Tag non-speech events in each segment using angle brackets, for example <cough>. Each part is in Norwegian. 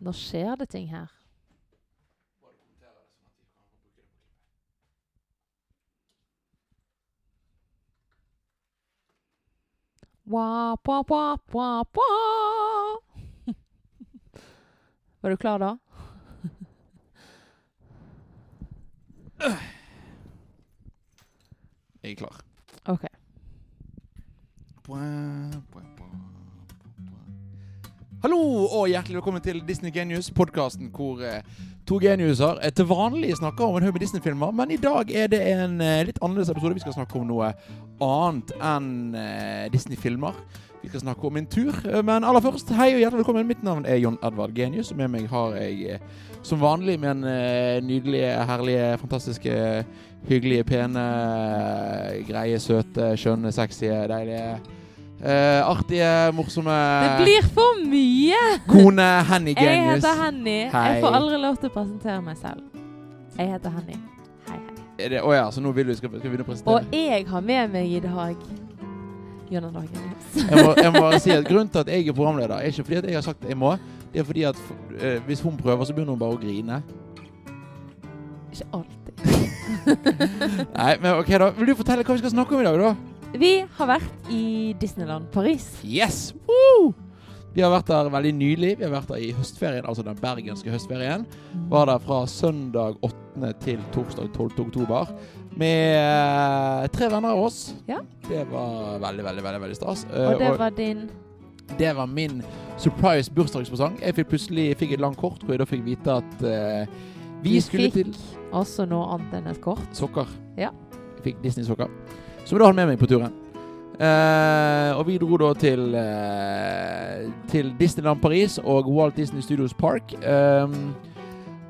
Nå skjer det ting her. Wah, wah, wah, wah, wah. Var du klar da? Jeg er klar. OK. Hallo og hjertelig velkommen til Disney Genius, podkasten hvor eh, to geniuser eh, til vanlig snakker om en haug med Disney-filmer, men i dag er det en eh, litt annerledes episode. Vi skal snakke om noe annet enn Disney-filmer. Vi skal snakke om en tur. Men aller først, hei og hjertelig velkommen. Mitt navn er John Edvard Genius, og med meg har jeg som vanlig min nydelige, herlige, fantastiske, hyggelige, pene, greie, søte, skjønne, sexy, deilige eh, artige, morsomme Det blir for mye! Kone Henny Jeg heter Henny. Hei. Jeg får aldri lov til å presentere meg selv. Jeg heter Henny. Hei, hei. Å oh ja, så nå vil du skal, skal vi begynne å presentere? Og jeg har med meg i dag Jonna Dagen. Jeg må, jeg må bare si at Grunnen til at jeg er programleder, er ikke fordi at jeg har sagt at jeg må. Det er fordi at uh, hvis hun prøver, så begynner hun bare å grine. Ikke alltid. <laughs> Nei, men ok da. Vil du fortelle hva vi skal snakke om i dag, da? Vi har vært i Disneyland Paris. Yes! Woo! Vi har vært der veldig nylig. Vi har vært der i høstferien, altså den bergenske høstferien. Var der fra søndag 8. til torsdag 12. oktober. Med eh, tre venner av oss. Ja. Det var veldig, veldig, veldig, veldig stas. Eh, Og det var din Det var min surprise bursdagspresang. Jeg fikk plutselig fikk et langt kort hvor jeg da fikk vite at uh, vi Du skulle fikk- også noe annet enn et kort. sokker. Ja. Jeg fikk Disney-sokker. Som jeg da hadde med meg på turen. Uh, og vi dro da til, uh, til Disneyland Paris og Walt Disney Studios Park. Um,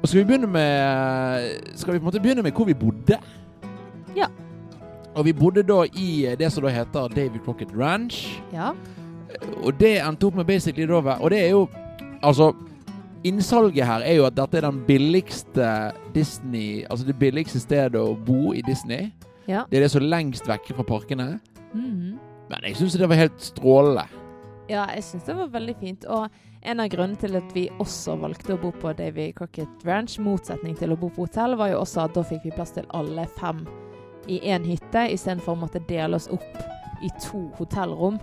og skal vi begynne med Skal vi på en måte begynne med hvor vi bodde? Ja. Og vi bodde da i det som da heter David Crocket Ranch. Ja. Og det endte opp med basically da Og det er jo Altså Innsalget her er jo at dette er den billigste Disney Altså det billigste stedet å bo i Disney. Ja. Det er det som er lengst vekke fra parkene. Mhm. Men jeg syns det var helt strålende. Ja, jeg syns det var veldig fint. Og en av grunnene til at vi også valgte å bo på Davy Crocket Ranch, motsetning til å bo på hotell, var jo også at da fikk vi plass til alle fem i én hytte, istedenfor å måtte dele oss opp i to hotellrom.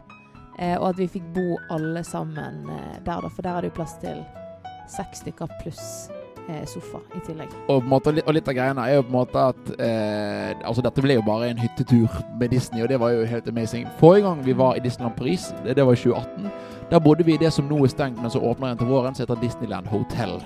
Eh, og at vi fikk bo alle sammen eh, der, da. For der er det jo plass til seks stykker pluss sofa i tillegg. Og, på måte, og litt av greiene er jo på en måte at eh, Altså Dette ble jo bare en hyttetur med Disney, og det var jo helt amazing. Forrige gang vi var i Disneyland Paris, det, det var i 2018, da bodde vi i det som nå er stengt, men så åpner igjen til våren, som heter Disneyland Hotel.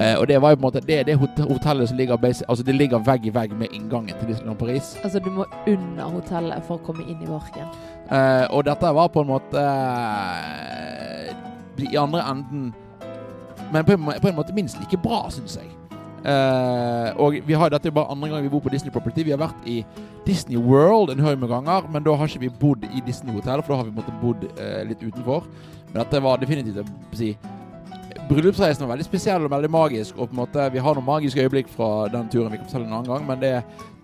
Eh, og det var jo på en måte Det det hotellet som ligger basic, Altså det ligger vegg i vegg med inngangen til Disneyland Paris. Altså, du må under hotellet for å komme inn i parken. Eh, og dette var på en måte eh, i andre enden Men på en, på en måte minst like bra, syns jeg. Uh, og vi har dette bare andre gang vi bor på Disney Property. Vi har vært i Disney World en haug med ganger, men da har ikke vi bodd i Disney Hotel, for da har vi måttet bodd uh, litt utenfor. Men dette var definitivt å si Bryllupsreisen var veldig spesiell og veldig magisk. Og på en måte Vi har noen magiske øyeblikk fra den turen vi kan fortelle en annen gang, men det,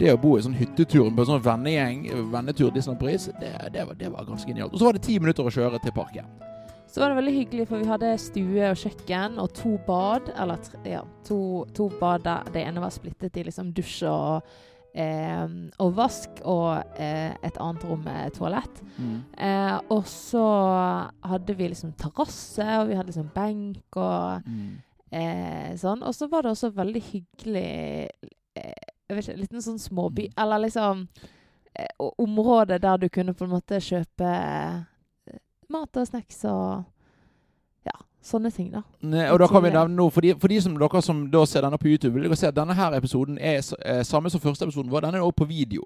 det å bo i sånn hytteturen på en sånn vennegjeng, vennetur Disneyland Paris, det, det, var, det var ganske genialt. Og så var det ti minutter å kjøre til parken. Så var det veldig hyggelig, for vi hadde stue og kjøkken og to bad. Eller tre, ja, to, to bad der det ene var splittet i liksom dusj og, eh, og vask, og eh, et annet rom med toalett. Eh, og så hadde vi liksom terrasse, og vi hadde liksom benk og eh, sånn. Og så var det også veldig hyggelig eh, Jeg vet ikke, en liten sånn småby Eller liksom eh, område der du kunne på en måte kjøpe mat og snacks og ja, sånne ting, da. Ne, og da kan vi nevne noe, for de, for de som dere som da ser denne på YouTube, vil dere se at denne her episoden er eh, samme som første episoden vår. Den er også på video.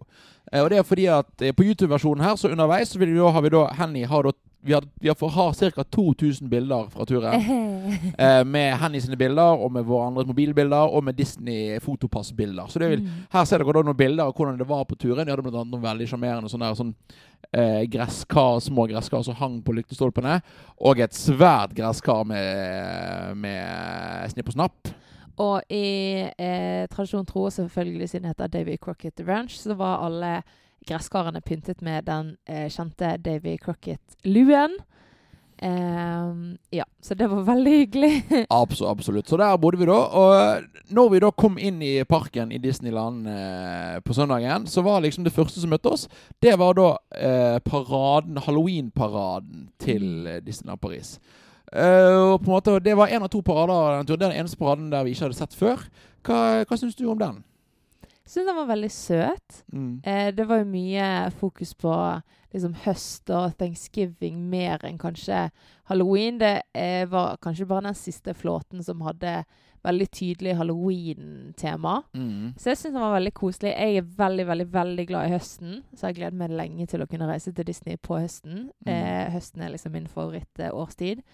Eh, og det er fordi at eh, på YouTube-versjonen her, så underveis, så vil vi da, har vi da Henny har da vi har, vi har, ca. 2000 bilder fra turen. <laughs> Eh, med Henny sine bilder, og med våre andres mobilbilder, og med Disney fotopassbilder. Så det vil, Mm. her ser dere da noen bilder av hvordan det var på turen. De hadde blant annet noen veldig sjarmerende sånne der, sånn, eh, gresskar, små gresskar som hang på lyktestolpene. Og et svært gresskar med, med snipp og snapp. Og i eh, tradisjon tro, selvfølgelig siden det heter Davy Crocket Ranch, så var alle gresskarene pyntet med den eh, kjente Davy Crocket-luen. Eh, ja, så det var veldig hyggelig. <laughs> Absolutt, absolutt. Så der bodde vi da. Og når vi da kom inn i parken i Disneyland eh, på søndagen, så var liksom det første som møtte oss, det var da eh, paraden, halloween-paraden til eh, Disneyland Paris. Uh, og på en måte, Det var en av to parader den turen. Det er den eneste paraden der vi ikke hadde sett før. Hva, hva syns du om den? Syns den var veldig søt. Mm. Eh, det var jo mye fokus på liksom høst og thanksgiving mer enn kanskje halloween. Det eh, var kanskje bare den siste flåten som hadde veldig tydelig halloween-tema. Mm. Så jeg syns den var veldig koselig. Jeg er veldig, veldig veldig glad i høsten, så jeg gleder meg lenge til å kunne reise til Disney på høsten. Mm. Eh, høsten er liksom min favorittårstid.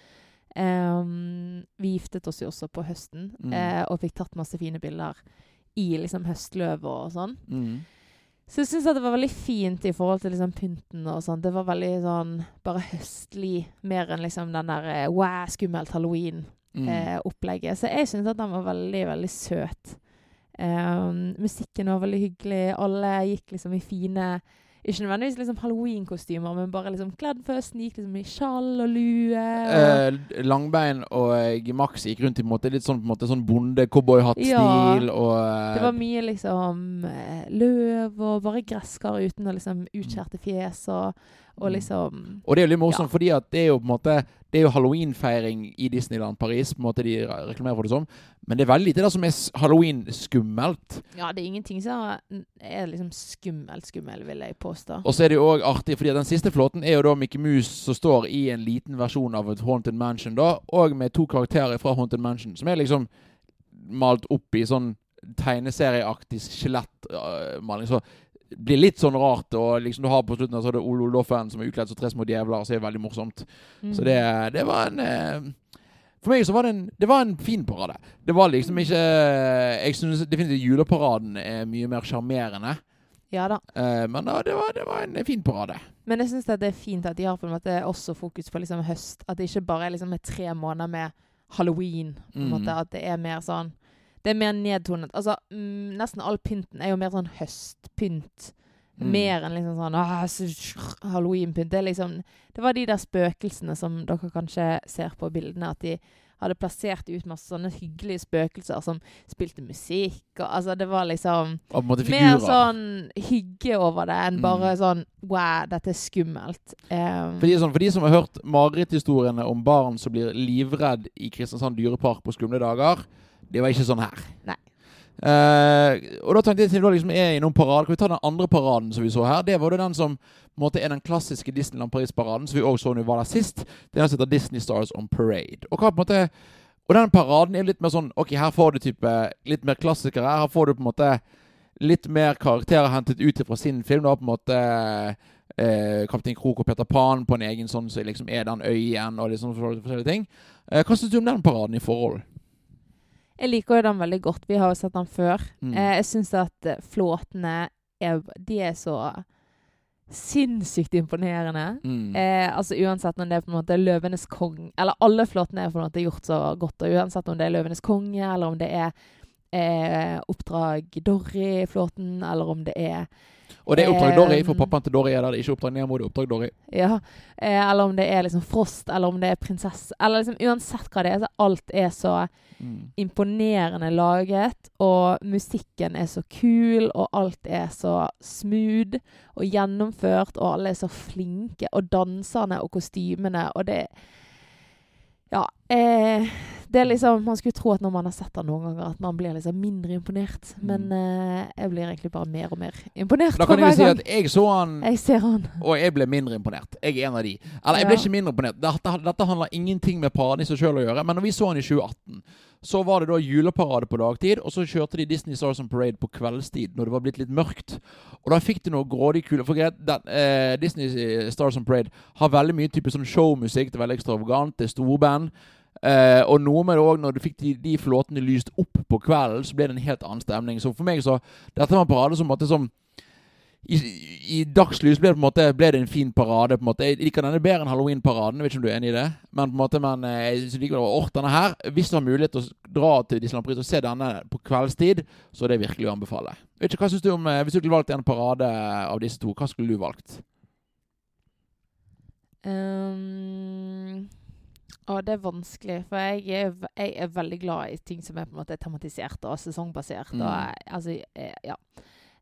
Um, vi giftet oss jo også på høsten, Mm. eh, og fikk tatt masse fine bilder i liksom høstløvet og sånn. Mm. Så jeg syns det var veldig fint i forhold til liksom pynten og sånn. Det var veldig sånn bare høstlig, mer enn liksom den der eh, wow, skummelt Mm. halloween-opplegget. så jeg syns at den var veldig, veldig søt. Um, musikken var veldig hyggelig. Alle gikk liksom i fine Ikke nødvendigvis liksom halloween-kostymer, men bare liksom kledd først. Gikk liksom i skjall og lue. Og, Eh, Langbein og eh, Max gikk rundt i en måte, litt sånn, måte, sånn bonde-cowboyhatt-stil. Ja. og eh, det var mye liksom eh, løv og bare gresskar uten å liksom utskjærte fjes og, og Mm. liksom Og det er jo litt morsomt, Ja. fordi at det er jo på en måte Det er jo halloweenfeiring i Disneyland Paris. på en måte De reklamerer for det som Men det er veldig lite der som er halloween-skummelt. Ja, det er ingenting som er liksom skummelt, skummelt, vil jeg påstå. Og så er det jo òg artig, fordi den siste flåten er jo da Mickey Mouse som står i en liten versjon av et Haunted Mansion, da, og med to karakterer fra Haunted Mansion, som er liksom malt opp i sånn tegneserieaktig skjelettmaling. så det blir litt sånn rart, og liksom du har på slutten så er det Ole Oldoffen som er utkledd som tre små djevler, så er det veldig morsomt. Mm. Så det, det var en eh, For meg så var det en, det var en fin parade. Det var liksom ikke Jeg syns definitivt juleparaden er mye mer sjarmerende. Ja da. Eh, men da, det, var, det var en fin parade. Men jeg syns det er fint at de har på en måte også fokus på liksom høst. At det ikke bare er liksom tre måneder med halloween. På en Mm. måte, at det er mer sånn Det er mer nedtonet. Altså, mm, nesten all pynten er jo mer sånn høstpynt. Mm. Mer enn liksom sånn så- halloweenpynt. Det liksom Det var de der spøkelsene som dere kanskje ser på bildene, at de hadde plassert ut masse sånne hyggelige spøkelser som spilte musikk og Altså, det var liksom mer sånn hygge over det enn Mm. bare sånn Wow, dette er skummelt. Um, For de, sånn, for de som har hørt mareritthistoriene om barn som blir livredd i Kristiansand dyrepark på skumle dager, det var ikke sånn her. Nei. Uh, og da tenkte jeg til da liksom er i noen parade Kan vi ta den andre paraden som vi så her? Det var det den som på en måte er den klassiske Disneyland Paris-paraden, som vi også så når vi var der sist. Det er den som heter Disney Stars on Parade. Og hva på en måte Og den paraden er litt mer sånn Ok, her får du type litt mer klassikere. Her får du på en måte litt mer karakterer hentet ut fra sin film. Da på en måte eh, Kaptein Krok og Peter Pan på en egen sånn som liksom er den øyen og forskjellige, forskjellige ting. Eh, hva syns du om den paraden i forhold? Jeg liker jo den veldig godt. Vi har jo sett den før. Mm. Eh, jeg syns at eh, flåtene er, de er så sinnssykt imponerende. Mm. Eh, altså Uansett om det er på en måte Løvenes konge Eller alle flåtene er på en måte gjort så godt. Og uansett om det er Løvenes konge, eller om det er eh, Oppdrag Dorry-flåten, eller om det er og det er Oppdrag Dory, for pappaen til Dory er der. Det er ikke Oppdrag Nemo, det er Oppdrag Dory. Ja, eh, eller om det er liksom Frost, eller om det er prinsesse Eller liksom uansett hva det er, så alt er så Mm. imponerende laget, og musikken er så kul, og alt er så smooth og gjennomført, og alle er så flinke, og danserne og kostymene, og det Ja. Eh, det er liksom Man skulle tro at når man har sett den noen ganger, at man blir liksom mindre imponert. Men uh, jeg blir egentlig bare mer og mer imponert Da kan jeg si gang at jeg så han jeg ser han. Og jeg ble mindre imponert. Jeg er en av de. Eller, jeg ble Ja. ikke mindre imponert. Dette, dette handler ingenting med paraden i seg sjøl å gjøre. Men når vi så han i 2018, så var det da juleparade på dagtid, og så kjørte de Disney Stars on Parade på kveldstid, når det var blitt litt mørkt. Og da fikk du noe grådig kule. For greit, eh, Disney Stars on Parade har veldig mye type sånn showmusikk. Det er veldig ekstravagant. Det er storband. Eh, og noe med det òg, når du fikk de, de flåtene lyst opp på kvelden, så ble det en helt annen stemning. Så for meg så Dette var en parade som måtte som i, I dagslys ble det måte Ble det en fin parade. på en måte Jeg liker denne bedre enn halloween-paraden. Vet ikke om du er enig i det? Men på en måte Men eh, jeg synes likevel åh, denne her Hvis du har mulighet til å dra til Disneyland og se denne på kveldstid, så er det virkelig å anbefale. Vet ikke, hva synes du om eh, Hvis du skulle valgt en parade av disse to, hva skulle du valgt? Um, Og det er vanskelig, for jeg er, jeg er veldig glad i ting som er på en måte tematisert og sesongbasert. Mm. Og, altså, eh, ja.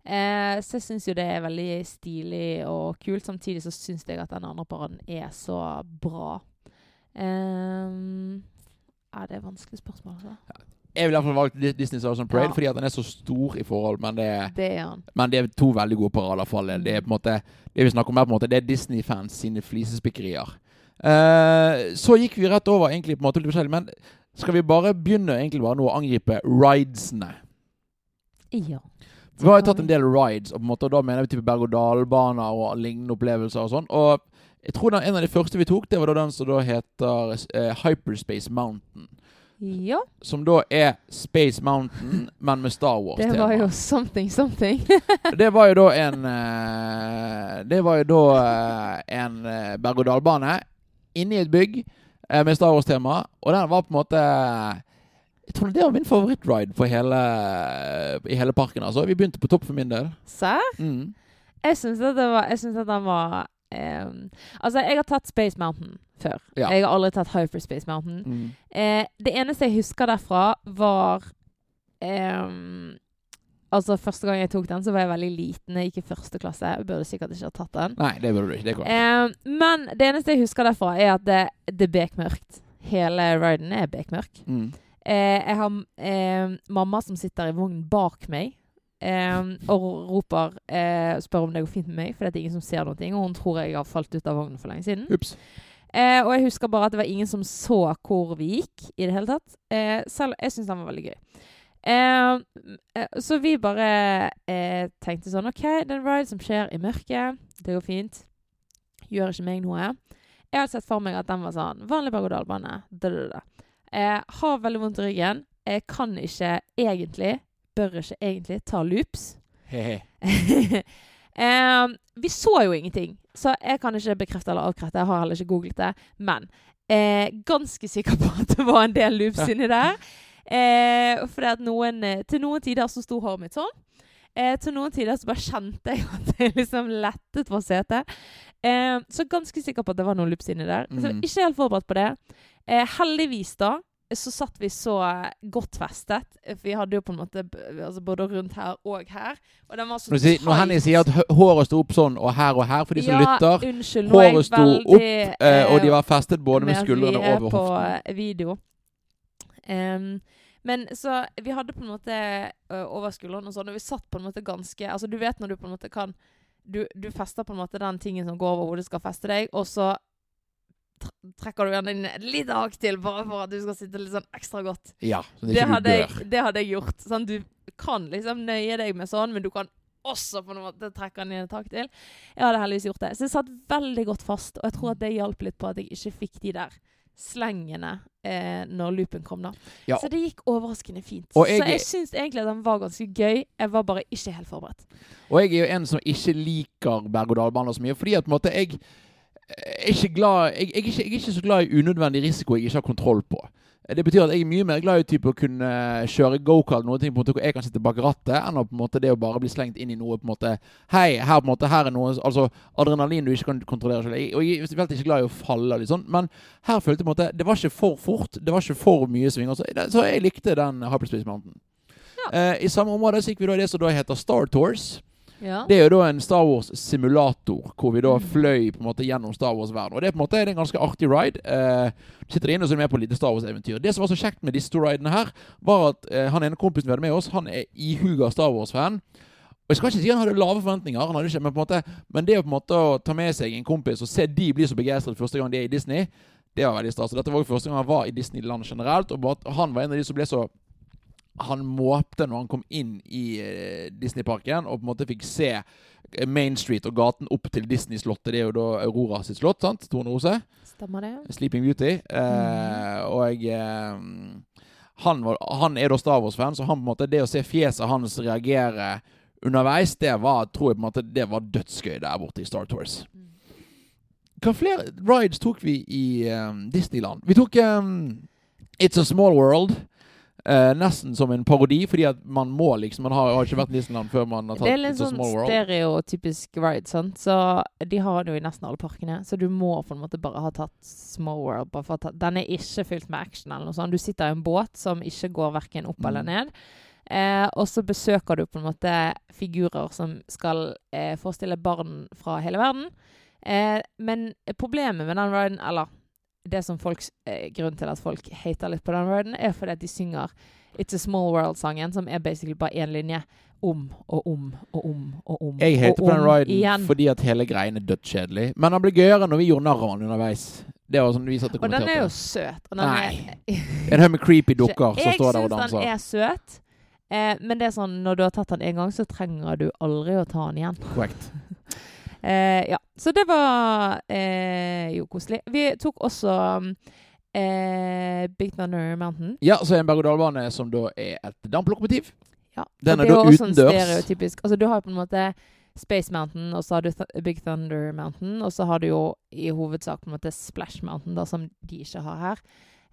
Eh, så jeg syns jo det er veldig stilig og kult. Samtidig så syns jeg at den andre paraden er så bra. Um, ja, det er et vanskelig spørsmål, altså. Jeg ville i hvert fall valgt Disney's on Parade Ja. fordi at den er så stor i forhold, men det er, Det er men det er to veldig gode parader. for all del. Det er på en måte Det vi snakker om her, på en måte, det er Disney-fans sine flisespikkerier. Eh, så gikk vi rett over egentlig på en måte litt forskjellig, men skal vi bare begynne egentlig bare nå å angripe ridesene? Ja. Vi har jo tatt en del rides, og på en måte, og da mener vi type berg-og-dal-baner og lignende opplevelser og sånn. Og jeg tror den, en av de første vi tok, det var da den som da heter eh, Hyperspace Mountain. Ja, Som da er Space Mountain, men med Star Wars-tema. var jo something, something. <laughs> Det var jo da en eh, Det var jo da eh, en eh, berg-og-dal-bane inni et bygg eh, med Star Wars-tema, og den var på en måte Jeg tror det var min favorittride i hele parken. altså. Vi begynte på topp for min del. Serr? Mm. Jeg syns at, at den var Um, Altså, jeg har tatt Space Mountain før. Ja. Jeg har aldri tatt Hyperspace Mountain. Mm. Eh, det eneste jeg husker derfra, var ehm, Altså, første gang jeg tok den, så var jeg veldig liten. Jeg gikk i første klasse. Jeg burde sikkert ikke ha tatt den. Nei, det burde du ikke. Det er. Ehm, men det eneste jeg husker derfra, er at det, det er bekmørkt. Hele riden er bekmørk. Mm. Eh, jeg har eh, mamma som sitter i vognen bak meg eh, og roper eh, spør om det går fint med meg, for det er ingen som ser noe. Og hun tror jeg har falt ut av vognen for lenge siden. Ups. Eh, og jeg husker bare at det var ingen som så hvor vi gikk i det hele tatt. Eh, selv jeg syns den var veldig gøy. Eh, eh, så vi bare eh, tenkte sånn OK, det er en ride som skjer i mørket. Det går fint. Gjør ikke meg noe. Jeg hadde sett for meg at den var sånn vanlig berg-og-dal-bane. da, da, da. Jeg har veldig vondt i ryggen. Jeg kan ikke egentlig, bør ikke egentlig, ta loops. He-he. <laughs> Vi så jo ingenting, så jeg kan ikke bekrefte eller avkrefte. Jeg har heller ikke googlet det. Men eh, ganske sikker på at det var en del loops <laughs> inni der. Eh, for at noen, eh, til noen tider så sto håret mitt sånn. Eh, til noen tider så bare kjente jeg at jeg liksom lettet på setet. Eh, så ganske sikker på at det var noen loops inni der. Så jeg Mhm. var ikke helt forberedt på det. Eh, heldigvis da så satt vi så godt festet. For vi hadde jo på en måte altså både rundt her og her. Og den var så si- når Henny sier at håret sto opp sånn og her og her, for de som lytter, unnskyld, håret sto veldig, opp, eh, og de var festet både med skuldrene vi er over på hoften. eh, video. Em, men så vi hadde på en måte ø, over skulderen og sånn, og vi satt på en måte ganske Altså du vet når du på en måte kan Du, du fester på en måte den tingen som går over du skal feste deg, og så trekker du gjerne inn et lite hakk til bare for at du skal sitte litt sånn ekstra godt. Ja, så det Det hadde, jeg, det hadde jeg gjort. Sånn, du kan liksom nøye deg med sånn, men du kan også på en måte trekke den inn et hakk til. Jeg hadde heldigvis gjort det. Så jeg satt veldig godt fast, og jeg tror at det hjalp litt på at jeg ikke fikk de der slengene eh, når loopen kom, da. Ja. Så det gikk overraskende fint. Jeg- så jeg syns egentlig at den var ganske gøy. Jeg var bare ikke helt forberedt. Og jeg er jo en som ikke liker berg-og-dal-baner så mye, fordi at på en måte jeg er ikke glad jeg, jeg, er ikke, jeg er ikke så glad i unødvendig risiko jeg ikke har kontroll på. Det betyr at jeg er mye mer glad i type å kunne kjøre gokart, noe ting på en måte hvor jeg kan sitte bak rattet, enn å på en måte det å bare bli slengt inn i noe på en måte Hei, her på en måte, her er noe Altså adrenalin du ikke kan kontrollere selv. Jeg, og jeg er veldig ikke glad i å falle, litt sånn, men her følte jeg på en måte Det var ikke for fort, det var ikke for mye svinger, så, så jeg likte den Hyperspace Mountain. Eh, I samme område så gikk vi da i det som da heter Star Tours. Ja. Det er jo da en Star Wars-simulator, hvor vi da Mm. fløy på en måte gjennom Star Wars-verden. Og det er på en måte en ganske artig ride. Uh, sitter inne og så er med på et lite Star Wars-eventyr. Det som var så kjekt med disse to ridene her, var at uh, han ene kompisen vi hadde med oss, han er ihuga Star Wars-fan. Og jeg skal ikke si han hadde lave forventninger, han hadde ikke, men, på en måte, men det å på en måte å ta med seg en kompis og se de bli så begeistret første gang de er i Disney, det var veldig stas. Dette var jo første gang han var i Disneyland generelt, og han var en av de som ble så han måpte når han kom inn i eh, Disneyparken og på en måte fikk se eh, Main Street og gaten opp til Disney-slottet. Det er jo da Aurora sitt slott, sant? Tone Rose. Stemmer det? Sleeping Beauty. Eh, og eh, han, var, han er da Star Wars-fan, så han på en måte det å se fjeset hans reagere underveis, det var, tror jeg på en måte, det var dødsgøy der borte i Star Tours. Mm. Hva flere rides tok vi i um, Disneyland? Vi tok um, It's a Small World. Eh, nesten som en parodi, fordi at man må liksom Man har, har ikke vært Disneyland før man har tatt Small World. Det er litt sånn stereotypisk ride, sant. Så de har det jo i nesten alle parkene. Så du må på en måte bare ha tatt Small World. Bare for ta, den er ikke fylt med action eller noe sånt. Du sitter i en båt som ikke går verken opp Mm. eller ned. Eh, og så besøker du på en måte figurer som skal eh, forestille barn fra hele verden. Eh, men problemet med den riden, eller det som folks, eh, grunnen til at folk hater litt på den riden, er fordi at de synger It's a Small World-sangen, som er basically bare én linje. Om og om og om og om. Jeg hater på den igjen. fordi at hele greien er dødskjedelig. Men den ble gøyere når vi gjorde narr av den underveis. Det var sånn vi satt og Og den er jo søt. Nei. Er, En haug med creepy <laughs> dukker som jeg står der og syns den er søt. Eh, men det er sånn, når du har tatt den en gang, så trenger du aldri å ta den igjen. Korrekt. <laughs> Eh, ja, Så det var eh, jo koselig. Vi tok også eh, Big Thunder Mountain. Ja, så en berg-og-dal-bane som da er et damplokomotiv. Ja. Den er da også sånn utendørs. stereotypisk. Altså, du har på en måte Space Mountain, og så har du Th Big Thunder Mountain, og så har du jo i hovedsak på en måte Splash Mountain, da, som de ikke har her,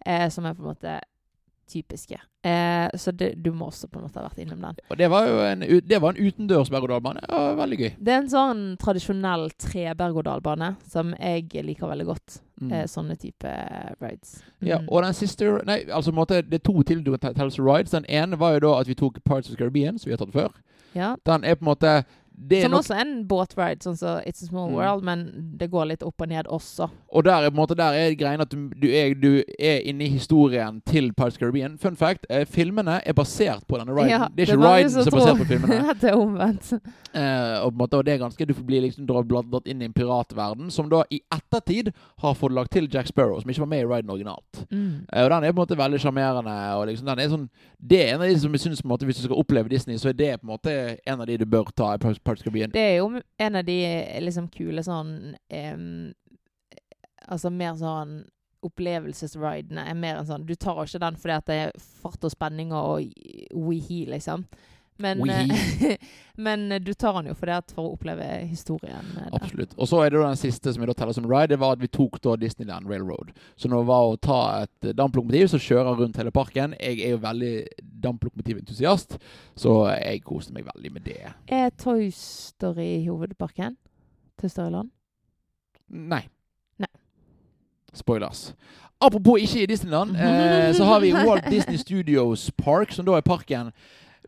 eh, som er på en måte typiske. Eh, så det, du må også på en måte ha vært innom den. Og det var jo en, det var en utendørs berg-og-dal-bane. Veldig gøy. Det er en sånn tradisjonell tre-berg-og-dal-bane som jeg liker veldig godt. Mm. Eh, sånne type rides. Ja, Mm. og den siste Nei, altså på en måte, det er to til som rides. Den ene var jo da at vi tok Parts of Caribbean, som vi har tatt før. ja. Den er på en måte Som nok, også er en båtride, sånn som It's a Small Mm. World, men det går litt opp og ned også. Og der er på en måte Der er greien at du, du, er, du er inne i historien til Pirates Caribbean. Fun fact, eh, filmene er basert på denne riden. Ja, det er ikke mange riden som er basert på filmene. <laughs> ja, det er omvendt. Eh, og på en måte, og det er ganske Du blir liksom dratt inn i en piratverden, som da i ettertid har fått lagt til Jack Sparrow, som ikke var med i riden originalt. Mm. Eh, og den er på en måte veldig sjarmerende. liksom den er sånn Det er en av de som jeg måte Hvis du skal oppleve Disney, så er det på en måte en av de du bør ta i Pirates the Caribbean. Det er jo en av de eh, liksom kule sånn um, Altså mer sånn opplevelsesridene er mer enn sånn Du tar ikke den fordi at det er fart og spenning og wehe, liksom. <laughs> Men, eh, men du tar den jo for, at for å oppleve historien. eh, der. Absolutt. Og så er det da den siste som jeg da teller som ride. Det var at vi tok da Disneyland Railroad. Så når det var å ta et eh, damplokomotiv som kjører rundt hele parken Jeg er jo veldig damplokomotiventusiast, så jeg koste meg veldig med det. Er Toy Story hovedparken? Toy Story-land? Nei. Nei. Spoilers. Apropos ikke i Disneyland, eh, så har vi Walt Disney <laughs> Studios Park, som da er parken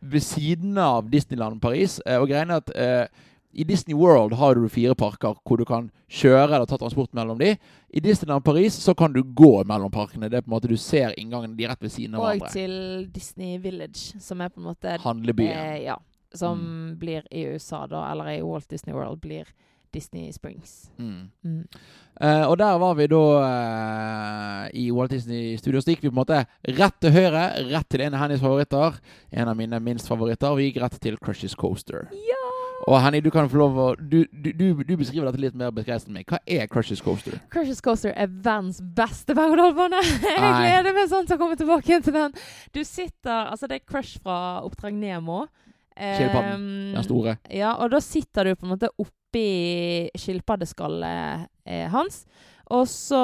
ved siden av Disneyland Paris. Eh, og greiene at eh, i Disney World har du fire parker hvor du kan kjøre eller ta transport mellom de. I Disneyland Paris så kan du gå mellom parkene. Det er på en måte Du ser inngangen de rett ved siden av Og hverandre. til Disney Village, som er på en måte Handlebyen. Eh, ja. Som blir i USA, da, eller i Walt Disney World, blir Disney Springs. Mm. Mm. Eh, og der var vi da eh, i Walt Disney Studios. Så gikk vi på en måte rett til høyre, rett til en av Hennys favoritter. En av mine minst favoritter. Og Vi gikk rett til Crushes Coaster. Ja! Og Henny, du kan få lov å Du, du, du, du beskriver dette litt mer begeistret enn meg. Hva er Crushes Coaster? Crushes Coaster er verdens beste berg-og-dal-bane. <laughs> Jeg gleder meg sånn til å komme tilbake igjen til den. Du sitter Altså, det er Crush fra Oppdrag Nemo. Skilpadden, Ehm, Den store. Ja, og da sitter du på en måte oppi skilpaddeskallet eh, hans. Og så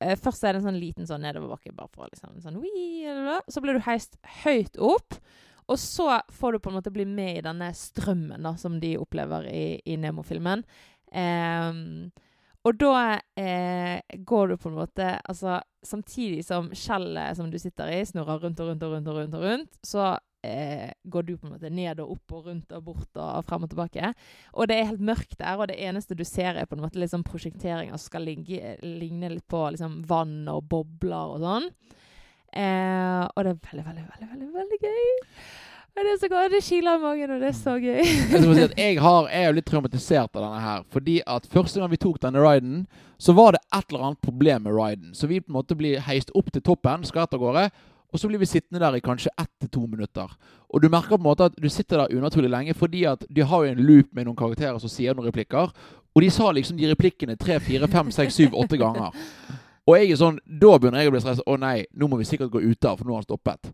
eh, Først er det en sånn liten sånn nedoverbakke, bare for liksom sånn «Wii». Så blir du heist høyt opp. Og så får du på en måte bli med i denne strømmen da, som de opplever i, i Nemo-filmen. Eh, og da eh, går du på en måte Altså, samtidig som skjellet som du sitter i, snurrer rundt og rundt og rundt, og rundt, og rundt så eh, går du på en måte ned og opp og rundt og bort og frem og tilbake. Og det er helt mørkt der, og det eneste du ser, er på en måte sånn prosjekteringer som skal ligge, ligne litt på liksom, vann og bobler og sånn. Eh, og det er veldig, veldig, veldig, veldig, veldig gøy. Og det er så gøy, Det kiler i magen, og det er så gøy. Jeg, si jeg, har, jeg er jo litt traumatisert av denne her. Fordi at første gang vi tok denne riden, så var det et eller annet problem med riden. Så vi på en måte blir heist opp til toppen, skvett av gårde. Og så blir vi sittende der i kanskje ett til to minutter. Og du merker på en måte at du sitter der unaturlig lenge, fordi at de har jo en loop med noen karakterer som sier noen replikker. Og de sa liksom de replikkene tre, fire, fem, seks, syv, åtte ganger. <laughs> Og jeg er sånn, da begynner jeg å bli stresset. Å nei, nå må vi sikkert gå ut der, for nå har han stoppet.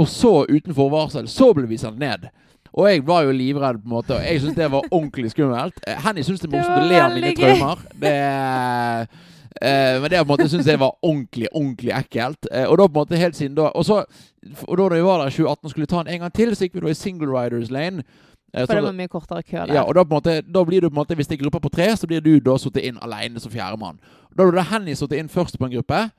Og så, uten forvarsel, så ble vi sendt ned. Og jeg var jo livredd, på en måte. Og jeg syntes det var ordentlig skummelt. Henny syns det er morsomt å le av mine traumer. Det Eh, men det på en måte syns jeg var ordentlig ordentlig ekkelt. Eh, og da på en måte helt siden da Og så, og da når vi var der i 2018 og skulle ta den en gang til, så gikk vi da i single riders lane. Eh, For det var mye kortere kø der. ja, og da, på en måte, da blir du på en måte Hvis det er grupper på tre, så blir du da sittet inn alene som fjerdemann. Da ble Henny sittet inn først på en gruppe.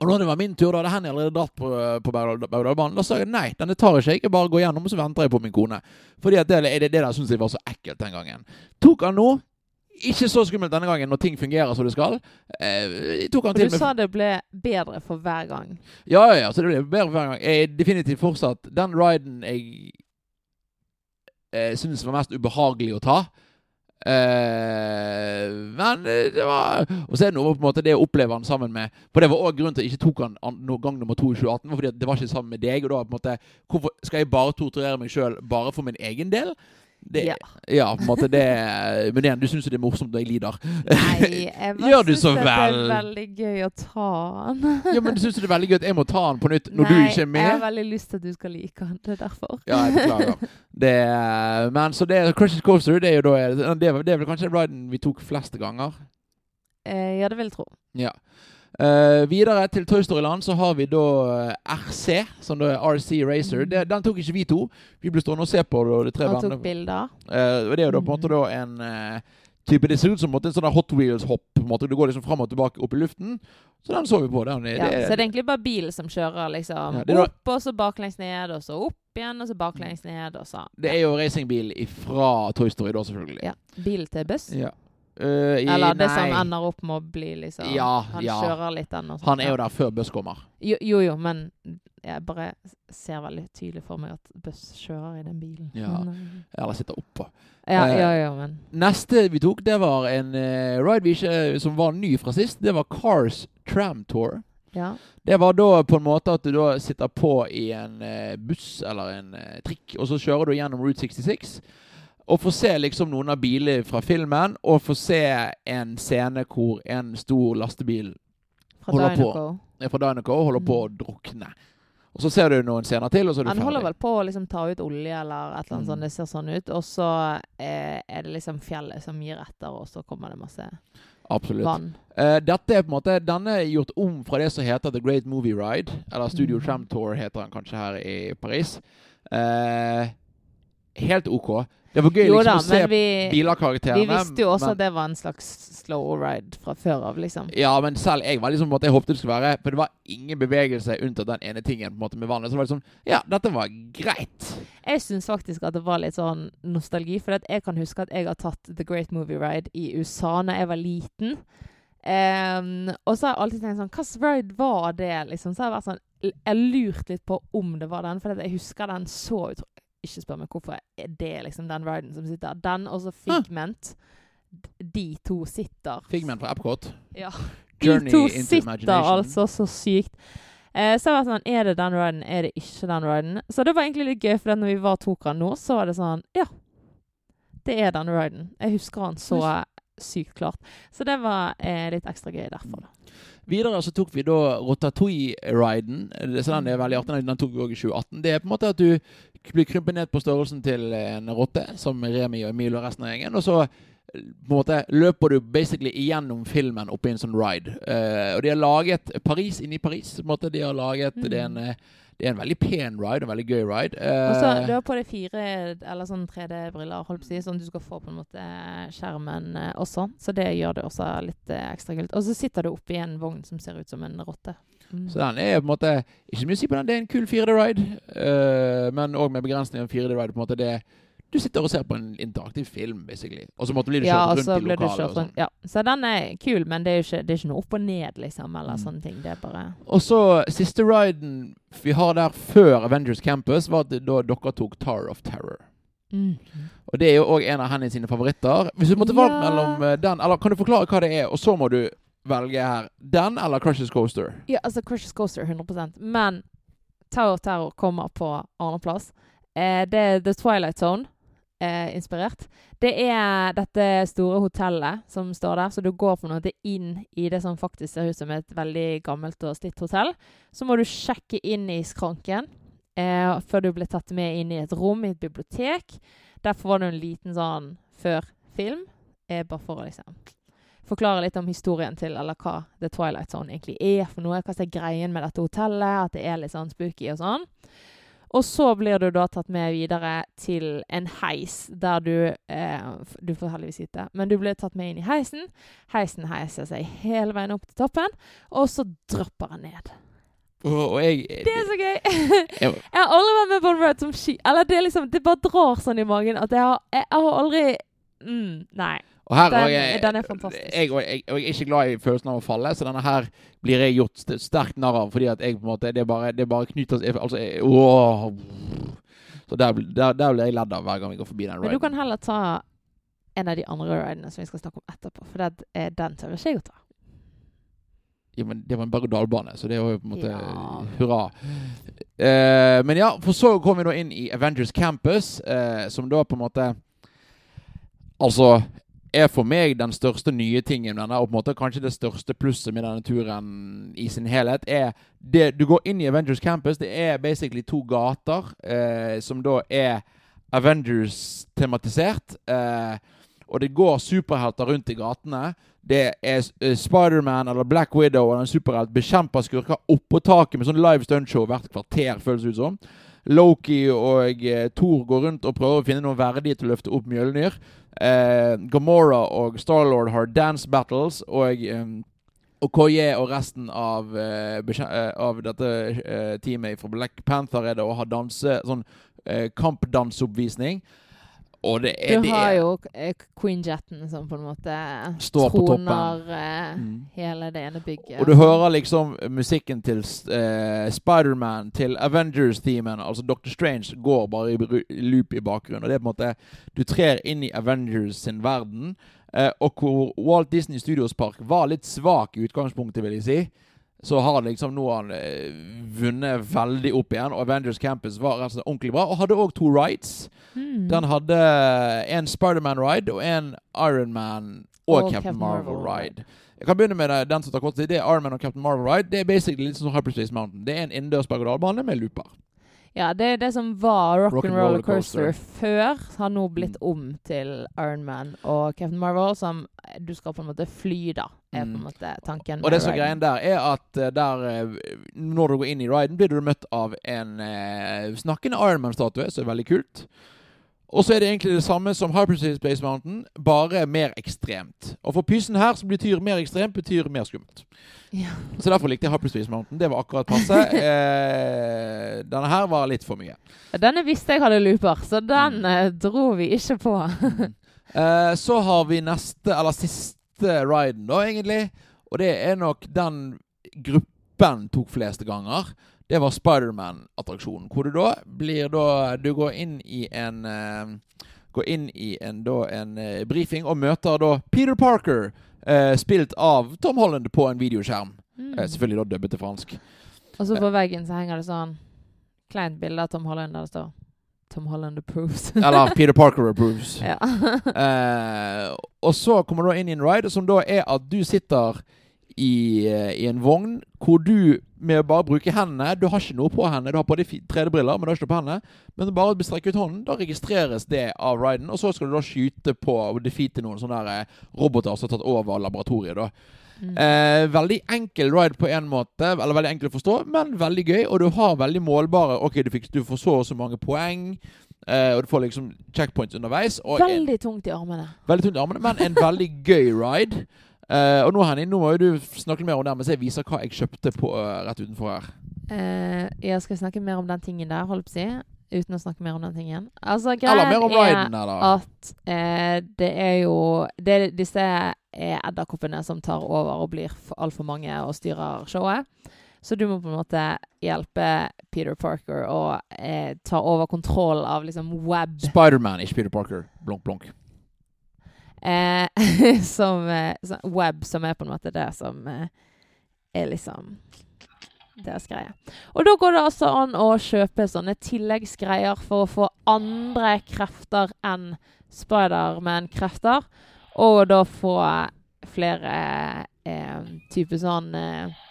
Og når det var min tur, da hadde Henny allerede dratt på, på berg-og-dal-banen. Da sa jeg nei, denne tar jeg ikke jeg. Jeg bare går gjennom, og så venter jeg på min kone. Fordi at det, det, det der syns jeg var så ekkelt den gangen. Tok han nå? Ikke så skummelt denne gangen når ting fungerer som det skal. Eh, tok han Og til du med sa det ble bedre for hver gang. ja, ja, ja, så det ble bedre for hver gang. Jeg er definitivt fortsatt Den riden jeg eh, syns var mest ubehagelig å ta. Eh, men det var Og så er det noe på en måte det å oppleve han sammen med For det var òg grunnen til at jeg ikke tok han an, gang nummer to i 2018. var Fordi det var ikke sammen med deg. Og da på en måte Hvorfor skal jeg bare torturere meg sjøl bare for min egen del? Det, Ja. ja. på en måte det Men igjen, du syns jo det er morsomt når jeg lider. Nei, <laughs> jeg bare Gjør vel. Det er veldig gøy å ta han. Ja, men syns du det er veldig gøy at jeg må ta han på nytt når du ikke er med? Nei, jeg har veldig lyst til at du skal like han. Det er derfor. Ja, jeg beklager. <laughs> Det, men så det Crushes Coaster, det er jo da Det er, det vel kanskje riden vi tok fleste ganger. Eh, ja, det vil jeg tro. Ja. Eh, videre til Toy Story-land så har vi da eh, RC, som da er RC Racer. Mm. Det, den tok ikke vi to. Vi ble stående og se på det, og de tre Han tok bilder. Uh, det er jo da på en måte da en uh, type Det ser ut som en sånn Hot Wheels-hopp. på en måte Du går liksom fram og tilbake opp i luften. Så den så vi på. Den, Ja, det, så det er egentlig bare bilen som kjører liksom Ja, da- opp, og så baklengs ned, og så opp igjen, og så baklengs ned, og så det er jo racingbil fra Toy Story, da, selvfølgelig. Ja. Bil til buss. Ja. Eh, i- Eller det som ender opp med å bli liksom Ja, Han ja. kjører litt den og sånt. Han er jo der før buss kommer. Jo, jo, jo, men jeg bare ser veldig tydelig for meg at buss kjører i den bilen. Ja. Eh, Eller sitter oppå. ja, uh, ja, ja, men Neste vi tok, det var en uh, ride vi ikke, som var ny fra sist. Det var Cars Tram Tour. Ja. Det var da på en måte at du da sitter på i en buss eller en trikk, og så kjører du gjennom Route 66. Og få se liksom noen av bilene fra filmen, og få se en scene hvor en stor lastebil Fra Holder på. Dynaco. fra Dynaco holder på å drukne. Og så ser du noen scener til, og så er du Han ferdig. holder vel på å liksom ta ut olje eller et eller annet Mm. sånt. Det ser sånn ut. Og så eh, er det liksom fjellet som gir etter, og så kommer det masse Absolutt. Eh, dette er på en måte Denne er gjort om fra det som heter The Great Movie Ride. Eller Studio mm. Tram Tour heter den kanskje her i Paris. Eh, helt OK. Det var gøy Jo liksom da, å se vi, bilerkarakterene. vi visste jo også men, at det var en slags slow ride fra før av, liksom. Ja, men selv jeg var liksom på en måte Jeg håpte det skulle være For det var ingen bevegelse unntatt den ene tingen på en måte med vannet. Så det var liksom Ja, dette var greit. Jeg syns faktisk at det var litt sånn nostalgi, for jeg kan huske at jeg har tatt The Great Movie Ride i USA da jeg var liten. Um, og så har jeg alltid tenkt sånn Hvilken ride var det? liksom? Så har jeg vært sånn Jeg har lurt litt på om det var den, for jeg husker den så utrolig Ikke spør meg hvorfor er det liksom den riden som sitter. Den og så Figment. De to sitter Figment fra Epcot. Ja. <laughs> Journey De to sitter altså så sykt. Eh, så jeg var sånn Er det den riden? Er det ikke den riden? Så det var egentlig litt gøy, for når vi var tokere nå, så var det sånn Ja. Det er den riden. Jeg husker han så sykt klart. Så det var eh, litt ekstra gøy derfor, da. Videre så tok vi da Rotatouille-riden. Den er veldig artig. Den tok vi òg i 2018. Det er på en måte at du blir krympet ned på størrelsen til en rotte, som Remi og Emil og resten av gjengen. Og så eh, på en måte løper du basically igjennom filmen oppi en sånn ride. Uh, og de har laget Paris inni Paris. På en måte de har laget Mm. det, er en, eh, det er en veldig pen ride, en veldig gøy ride. Og så du har på deg fire eller sånn 3D-briller, holdt på å si, sånn du skal få på en måte skjermen også. Så det gjør det også litt ekstra kult. Og så sitter du oppi en vogn som ser ut som en rotte. Mm. Så den er på en måte Ikke mye å si på den, det er en kul 4D-ride, uh, men òg med begrensning av 4D-ride. på en måte det Du sitter og ser på en interaktiv film, basically. Og så måtte blir du Ja, kjørt ja, rundt i lokalet. og sånn. Ja. Så den er kul, men det er jo ikke, det er ikke noe opp og ned, liksom, eller Mm. sånne ting. Det er bare Og så siste riden vi har der før Avengers Campus, var at da dere tok Tower of Terror. mm. Og det er jo òg en av Henny sine favoritter. Hvis du måtte valgt mellom eh, den Eller kan du forklare hva det er, og så må du velge her. Den eller Crushes Coaster? Ja, altså Crushes Coaster 100 Men Tower Terror kommer på andreplass. Eh, det er The Twilight Zone. Eh, inspirert. Det er dette store hotellet som står der, så du går på en måte inn i det som faktisk ser ut som et veldig gammelt og slitt hotell. Så må du sjekke inn i skranken eh, før du blir tatt med inn i et rom i et bibliotek. Derfor var det en liten sånn før film, eh, bare for å liksom forklare litt om historien til, eller hva The Twilight Zone egentlig er for noe. Hva som er greien med dette hotellet, at det er litt sånn spooky og sånn. Og så blir du da tatt med videre til en heis, der du eh, Du får heldigvis sitte, men du blir tatt med inn i heisen. Heisen heiser seg hele veien opp til toppen, og så dropper han ned. Og jeg Det er så gøy! <laughs> Jeg- har aldri vært med på en ride som ski... Eller det er liksom Det bare drar sånn i magen at jeg har, jeg har aldri mm, Nei. Og her, Den- og jeg, den er fantastisk. Jeg, jeg, jeg er ikke glad i følelsen av å falle, så denne her blir jeg gjort sterkt narr av. Fordi at jeg på en måte Det bare, det bare knyter seg Altså åh. Så der, der, der blir jeg ledd av hver gang vi går forbi den Men du kan heller ta en av de andre ridene som vi skal snakke om etterpå, for det, den tør ikke jeg å ta. Ja, men det var en berg-og-dal-bane, så det var jo på en måte Ja. hurra. Eh, men ja, for så kom vi da inn i Avengers Campus, eh, som da på en måte Altså er for meg den største nye tingen denne, og på en måte kanskje det største plusset med denne turen i sin helhet, er det Du går inn i Avengers Campus, det er basically to gater eh, som da er Avengers-tematisert. Eh, og det går superhelter rundt i gatene. Det er uh, Spiderman eller Black Widow og en superhelt bekjemper skurker oppå taket med sånn live stuntshow hvert kvarter, føles det ut som. Loki og eh, Thor går rundt og prøver å finne noen verdige til å løfte opp Mjølnir. Eh, Gamora og Starlord har dance battles, og um, og Koye og resten av, uh, av dette uh, teamet fra Black Panther er det å ha danse, sånn kampdansoppvisning. Og det er, Du har jo eh, Queen Jetten som på en måte Står på toppen. troner eh, Mm. hele det ene bygget. Og du hører liksom musikken til uh, Spiderman, til Avengers-teamen, altså Dr. Strange, går bare i loop i bakgrunnen. Og det er på en måte Du trer inn i Avengers sin verden, uh, og hvor Walt Disney Studios Park var litt svak i utgangspunktet, vil jeg si. Så har liksom nå han eh, vunnet veldig opp igjen, og Avengers Campus var rett og slett ordentlig bra. Og hadde òg to rides. Mm. Den hadde en Spiderman-ride og en Ironman og, Og Captain, Captain Marvel. Jeg kan begynne med den som tar kort tid. Det er Ironman og Captain Marvel ride. Det er basically litt sånn Hyperspace Mountain. Det er en innendørs berg-og-dal-bane med looper. Ja, det er det som var Rock, Rock Coaster. Før, har nå blitt Mm. om til Iron Man og Captain Marvel, som du skal på en måte fly, da. Er på en Mm. måte tanken. Og det som greien der, er at eh, der eh, Når du går inn i riden, blir du møtt av en eh, snakkende Ironman-statue, som er veldig kult. Og så er det egentlig det samme som Hyperspace Mountain, bare mer ekstremt. Og for pysen her så betyr mer ekstremt betyr mer skummelt. Ja. Så derfor likte jeg Hyperspace Mountain. Det var akkurat passe. <laughs> Eh, denne her var litt for mye. Denne visste jeg hadde looper, så den Mm. eh, dro vi ikke på. Eh, så har vi neste, eller siste riden, da, egentlig. Og det er nok den gruppen tok fleste ganger. Det var Spiderman-attraksjonen. Hvor du da blir da Du går inn i en eh, Går inn i en, da, en eh, briefing og møter da Peter Parker, eh, spilt av Tom Holland på en videoskjerm. Mm. Eh, selvfølgelig da dubbet til fransk. Og så på veggen så henger det sånn kleint bilde av Tom Holland der det står Tom Holland approves. <laughs> Eller Peter Parker approves. <laughs> ja. Eh, og så kommer du inn i en ride, som da er at du sitter i, i en vogn hvor du med å bare bruke hendene Du har ikke noe på hendene, du har på deg 3D-briller, men du har ikke noe på hendene. Men bare strekke ut hånden, da registreres det av riden. Og så skal du da skyte på og defeate noen sånne der, eh, roboter som har tatt over laboratoriet. da Mm. Eh, veldig enkel ride på en måte, eller veldig enkel å forstå, men veldig gøy. Og du har veldig målbare Ok, du, fikk, du får så og så mange poeng, eh, og du får liksom checkpoints underveis. Og en, Veldig tungt i armene. veldig tungt i armene, men en veldig gøy ride. Eh, og nå, Henning, nå må jo du snakke mer om det, mens jeg viser hva jeg kjøpte på uh, rett utenfor her. Uh, jeg skal snakke mer om den tingen der, holdt på å si. Uten å snakke mer om den tingen. Altså, Eller mer greien om er riden her, at det er jo det er Disse er edderkoppene som tar over og blir for altfor mange og styrer showet. Så du må på en måte hjelpe Peter Parker å eh, ta over kontroll av liksom web Spiderman, ikke Peter Parker. Blunk, blunk. <laughs> eh, som, eh, Web, som er på en måte det som eh, er liksom deres greie. Og da går det altså an å kjøpe sånne tilleggsgreier for å få andre krefter enn Spiderman-krefter. Og da få flere eh, type sånn eh,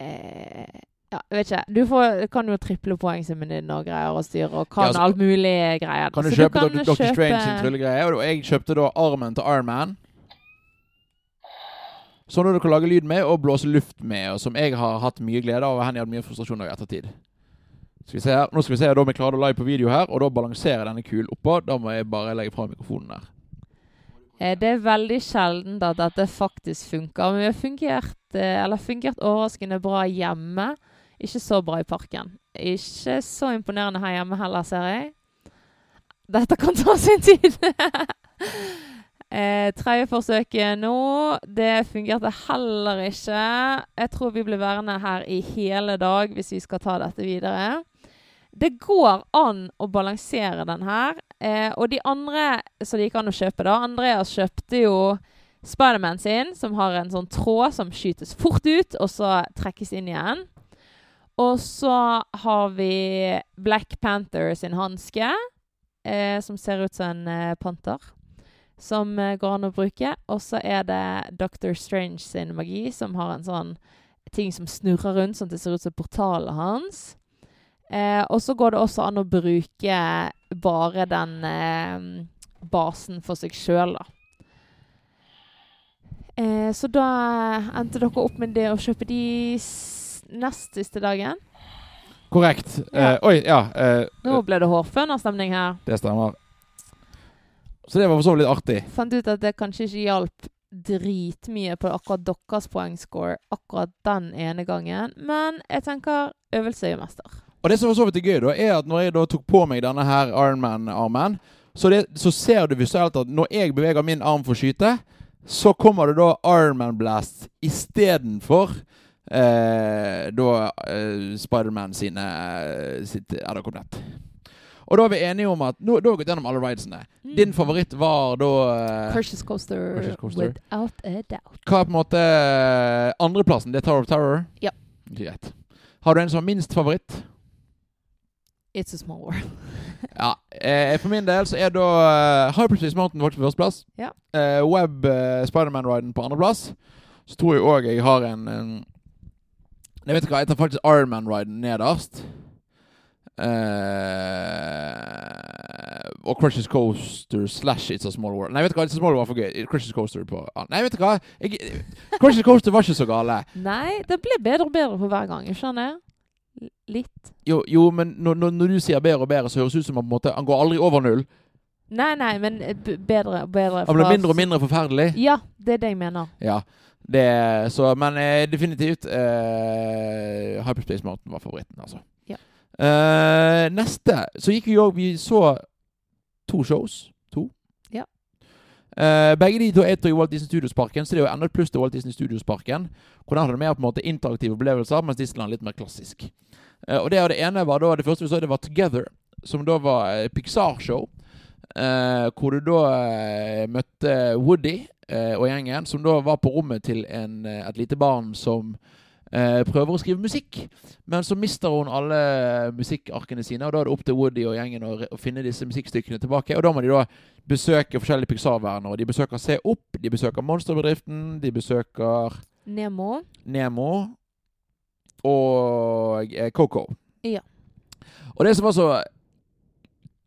eh, ja, jeg vet ikke. Du får, kan jo triple poengsummen din og greier og styre, og kan Ja, altså, alt mulig greier. Kan du Så kjøpe kan Dr. Kjøpe... Strange sin tryllegreie? Og jeg kjøpte da armen til Iron Man. Sånn at du kan lage lyd med og blåse luft med, og som jeg har hatt mye glede av, og henne jeg hadde mye frustrasjon av i ettertid. Skal vi se her. Nå skal vi se om jeg klarer det live på video her, og da balanserer denne kulen oppå. Da må jeg bare legge fra mikrofonen der. Eh, Det er veldig sjelden at dette faktisk funker. Men vi har fungert, eh, eller fungert overraskende bra hjemme. Ikke så bra i parken. Ikke så imponerende her hjemme heller, ser jeg. Dette kan ta sin tid. <laughs> eh, Tredje forsøket nå, det fungerte heller ikke. Jeg tror vi blir værende her i hele dag hvis vi skal ta dette videre. Det går an å balansere den her. Eh, og de andre som det gikk an å kjøpe, da Andreas kjøpte jo Spiderman sin, som har en sånn tråd som skytes fort ut, og så trekkes inn igjen. Og så har vi Black Panther sin hanske, eh, som ser ut som en eh, panter. Som eh, går an å bruke. Og så er det Doctor Strange sin magi, som har en sånn ting som snurrer rundt, sånn at det ser ut som portalet hans. Eh, og så går det også an å bruke bare den eh, basen for seg sjøl, da. Så da endte dere opp med det å kjøpe de nest siste dagen. Korrekt. Ja. Uh, oi, ja. Uh, Nå ble det hårfønerstemning her. det stemmer. Så det var for så vidt litt artig. Fant ut at det kanskje ikke hjalp dritmye på akkurat deres poengscore akkurat den ene gangen. Men jeg tenker øvelse gjør mester. Og det som for så vidt er gøy, da, er at når jeg da tok på meg denne her Ironman-armen, så, så ser du visuelt at når jeg beveger min arm for å skyte, så kommer det da Ironman Blast istedenfor eh, da eh, Spiderman sine sitt RDK-nett. Og da er vi enige om at nå, Da har vi gått gjennom alle ridesene. Mm. Din favoritt var da eh, Precious Coaster, Coaster. without a doubt. Hva er på en måte eh, andreplassen? Det er Tower of Terror? Ja. Greit. Har du en som er minst favoritt? It's a small world. <laughs> Ja, eh, For min del så er da uh, Hyperspace Mountain faktisk på førsteplass. Ja. Uh, Web uh, Spiderman-riden på andreplass. Så tror jeg òg jeg har en, en Jeg vet du hva, jeg tar faktisk Ironman-riden nederst. Uh, og Crushes Coaster slash It's a Small World. Nei, vet du hva, It's a Small World var for gøy. Crushes Coaster på ah, Nei, vet du hva? Jeg, Crushes Coaster var ikke så gale. Nei, det ble bedre og bedre for hver gang. Skjønner jeg? Litt. Jo, jo men når, når, du sier bedre og bedre, så høres det ut som at på en måte, han går aldri over null. Nei, nei, men eh, bedre og bedre. Han blir mindre og mindre forferdelig. Ja, det er det jeg mener. Ja. Det, så, men eh, definitivt eh, Hyperspace Mountain var favoritten, altså. Ja. Eh, neste Så gikk vi òg Vi så to shows. To. Ja. Eh, begge de to er til Walt Disney Studios-parken, så det er jo enda et pluss til Walt Disney Studios-parken. Hvor den hadde mer på en måte interaktive opplevelser, mens Disneyland litt mer klassisk. Eh, og det, det ene var da Det første vi så, det var Together, som da var eh, Pixar-show. Eh, hvor du da møtte Woody og gjengen, som da var på rommet til en, eh, et lite barn som eh, prøver å skrive musikk. Men så mister hun alle musikkarkene sine, og da er det opp til Woody og gjengen å, å finne disse musikkstykkene tilbake. Og da må de da besøke forskjellige Pixar-verner. Og de besøker Se opp, de besøker Monsterbedriften, de besøker Nemo. Nemo og eh, Coco. Ja. Og det som var så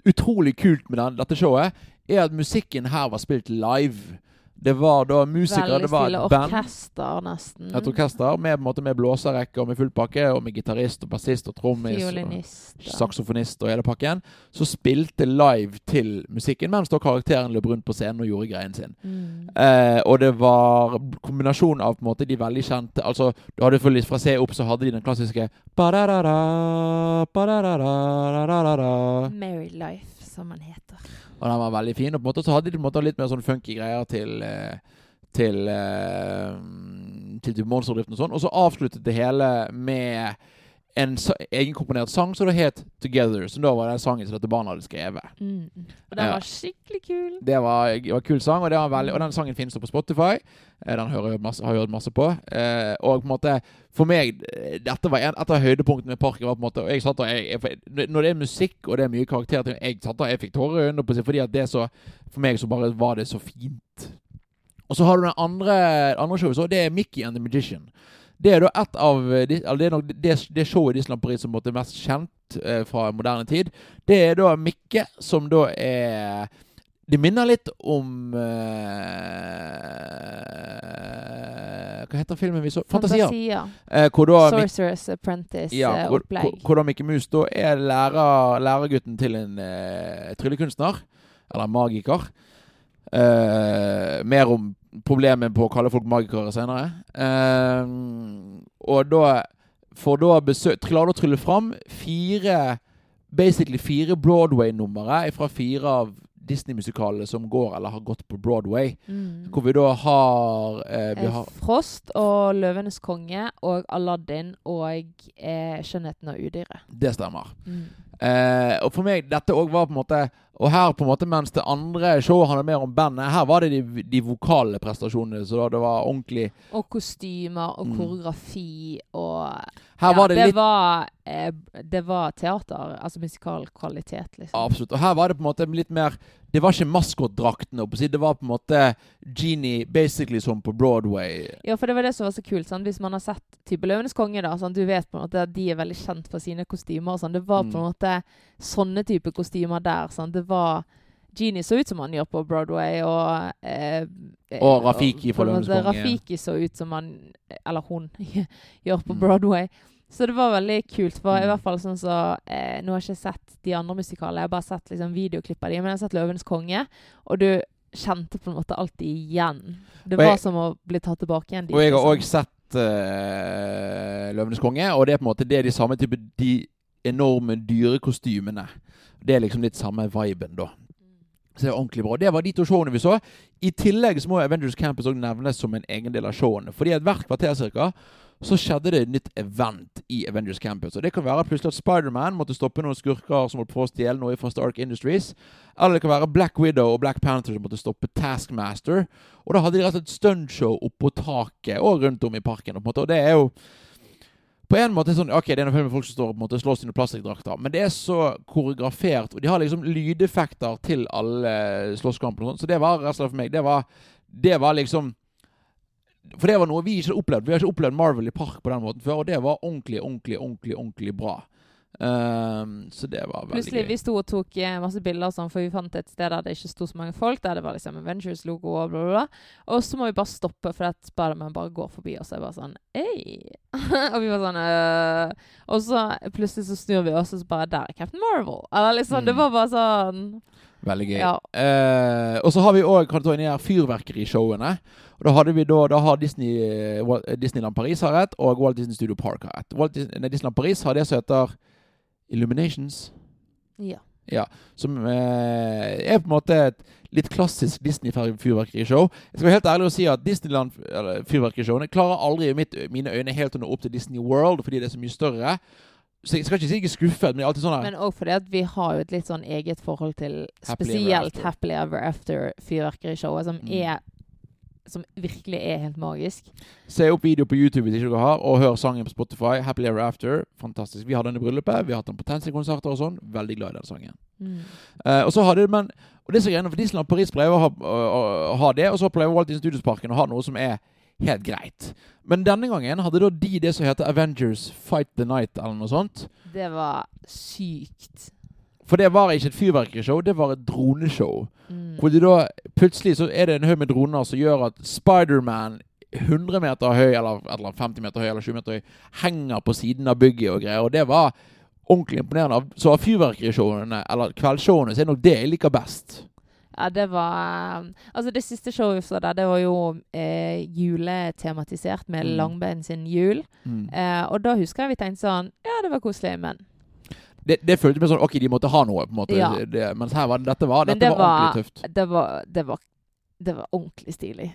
utrolig kult med den, dette showet, er at musikken her var spilt live. Det var da musikere, Veldig det var et band. orkester, nesten. Et orkester med, måte, med blåserekke og med full pakke, og med gitarist og bassist og trommis. og Fiolinist. Saksofonist og hele pakken. Så spilte live til musikken, mens da karakteren løp rundt på scenen og gjorde greien sin. Mm. Eh, og det var kombinasjonen av på en måte de veldig kjente Altså, du hadde selvfølgelig fra Se opp så hadde de den klassiske. Married Life, som han heter. Og den var veldig fin. Og på en måte så hadde de på en måte litt mer sånn funky greier til til, Til eh, Til Monsterdriften og sånn. Og så avsluttet det hele med en egenkomponert sang som det het Together. Som da var den sangen som dette barnet hadde skrevet. Mm. Og den var skikkelig kul. Det var, det var en kul sang, og, det var veldig, og den sangen finnes jo på Spotify. Eh, Den hører jeg masse, har jeg hørt masse på. Eh, og på en måte, for meg eh, Dette var en, et av høydepunktene med parken. var på en måte, og jeg satt og jeg, jeg, Når det er musikk og det er mye karakterer Jeg satt og jeg fikk tårer i øynene på seg, fordi at det så For meg så bare var det så fint. Og så har du den andre, andre showet, så det er Mickey and the Magician. Det er da et av de, eller det, er nok det, det showet i Disneyland Paris som er mest kjent eh, fra moderne tid. Det er da Mikke, som da er Det minner litt om Hva heter filmen vi så? Fantasia. Fantasia. Eh, Sorcerer's Apprentice-opplegg. ja, hvor, hvor, hvor da Mikke Mus da er lærer, lærergutten til en eh, tryllekunstner. Eller magiker. Eh, mer om problemet på å kalle folk magikere senere. Uh, og da får da besøk Klarer å trylle fram fire Basically fire Broadway-numre fra fire av Disney-musikalene som går eller har gått på Broadway. Mm. Hvor vi da har, eh, vi Eh, har Frost og Løvenes konge og Aladdin og eh, Skjønnheten og udyret. Det stemmer. Mm. Eh, og for meg, dette òg var på en måte Og her, på en måte, mens det andre showet handler mer om bandet, her var det de, de vokale prestasjonene. Så det var ordentlig Og kostymer og Mm. koreografi og Her ja, var det litt Var, eh, det var teater, altså musikalkvalitet, liksom. Absolutt. Og her var det på en måte litt mer Det var ikke maskotdraktene. Det var på en måte Genie basically som på Broadway. Ja, for det var det som var så kult. Sant? Hvis man har sett type Løvenes konge, da, sant? du vet på en måte at de er veldig kjent for sine kostymer. Sånn. Det var på en Mm. måte sånne type kostymer der. Det var Genie så ut som han gjør på Broadway, og eh, eh, Og Rafiki på en måte Løvenes konge. Rafiki så ut som han Eller hun <laughs> gjør på Mm. Broadway. Så det var veldig kult. For i Mm. hvert fall sånn så eh, Nå har jeg ikke sett de andre musikalene, jeg har bare sett liksom, videoklipp av de, men jeg har sett 'Løvenes konge', og du kjente på en måte alltid igjen. Det jeg- var som å bli tatt tilbake igjen dit. Og jeg har liksom. sett uh, 'Løvenes konge', og det er på en måte det er de samme type De enorme dyrekostymene. Det er liksom litt samme viben, da. Så det er ordentlig bra. Det var de to showene vi så. I tillegg så må Avengers Campus også nevnes som en egen del av showene. Fordi at hvert kvarter cirka, så skjedde det et nytt event i Avengers Campus. Og Det kan være plutselig at Spiderman måtte stoppe noen skurker som holdt på å stjele noe fra Stark Industries. Eller det kan være Black Widow og Black Panther som måtte stoppe Taskmaster. Og da hadde de rett og slett stuntshow oppå taket og rundt om i parken. Og det er jo på en måte sånn Ok, det er noen folk som står og på en måte slåss i noen plastikkdrakter, men det er så koreografert, og de har liksom lydeffekter til alle slåsskampene og sånt, så det var rett og slett for meg Det var, det var liksom For det var noe vi ikke hadde opplevd. Vi har ikke opplevd Marvel i park på den måten før, og det var ordentlig, ordentlig, ordentlig ordentlig bra. Ehm, så det var veldig Plutselig gøy. vi sto og tok eh, masse bilder, sånn, for vi fant et sted der det ikke sto så mange folk. Der det var liksom Avengers-logo og bla, bla, bla. Og så må vi bare stoppe, for at Spiderman bare går forbi oss. Og jeg bare sånn Ei! <laughs> og vi var sånn øh. Og så plutselig så snur vi oss, og så bare Der er Captain Marvel! Eller liksom, Det Mm. var bare sånn Veldig gøy. Ja. Eh, og så har vi òg fyrverkerishowene. Og da hadde vi da, da har Disney, eh, Disneyland Paris har et, og Walt Disney Studio Park har et. Disneyland Paris har det som heter Illuminations. Ja. Som eh, er på en måte et litt klassisk Disney-fyrverkerishow. Jeg skal være helt ærlig og si at Disneyland-fyrverkerishowene klarer aldri i mitt, mine øyne helt å nå opp til Disney World, fordi det er så mye større. Så jeg skal ikke si jeg er skuffet, men det er alltid sånn her Men òg fordi at vi har jo et litt sånn eget forhold til Happily Ever spesielt After. Happily Ever After-fyrverkerishowet, som Mm. er Som virkelig er helt magisk. Se opp video på YouTube hvis ikke dere har, og hør sangen på Spotify. Happily Ever After. Fantastisk. Vi har den i bryllupet. Vi har hatt den på Tensi-konserter og sånn. Veldig glad i den sangen. Mm. Uh, og så hadde men Og det er så greiene, for Disneyland Paris pleier å ha, å, å ha det, og så pleier Walt Disney Studios-parken å ha noe som er helt greit. Men denne gangen hadde da de det som heter Avengers Fight the Night, eller noe sånt. Det var sykt. For det var ikke et fyrverkerishow, det var et droneshow. Mm. Hvor det da plutselig så er det en haug med droner som gjør at Spiderman 100 meter høy, eller, eller 50 meter høy, eller 20 meter høy, henger på siden av bygget og greier. Og det var ordentlig imponerende. Så av fyrverkerishowene, eller kveldsshowene, så er det nok det jeg liker best. Ja, det var um, Altså, det siste showet vi så der, det var jo eh, juletematisert med Mm. Langbein sin jul. Mm. Eh, og da husker jeg vi tenkte sånn Ja, det var koselig, men Det, det føltes mer sånn OK, de måtte ha noe, på en måte. Ja. Det, mens her var dette var, dette det var, var- ordentlig tøft. det var, det var, det var ordentlig stilig.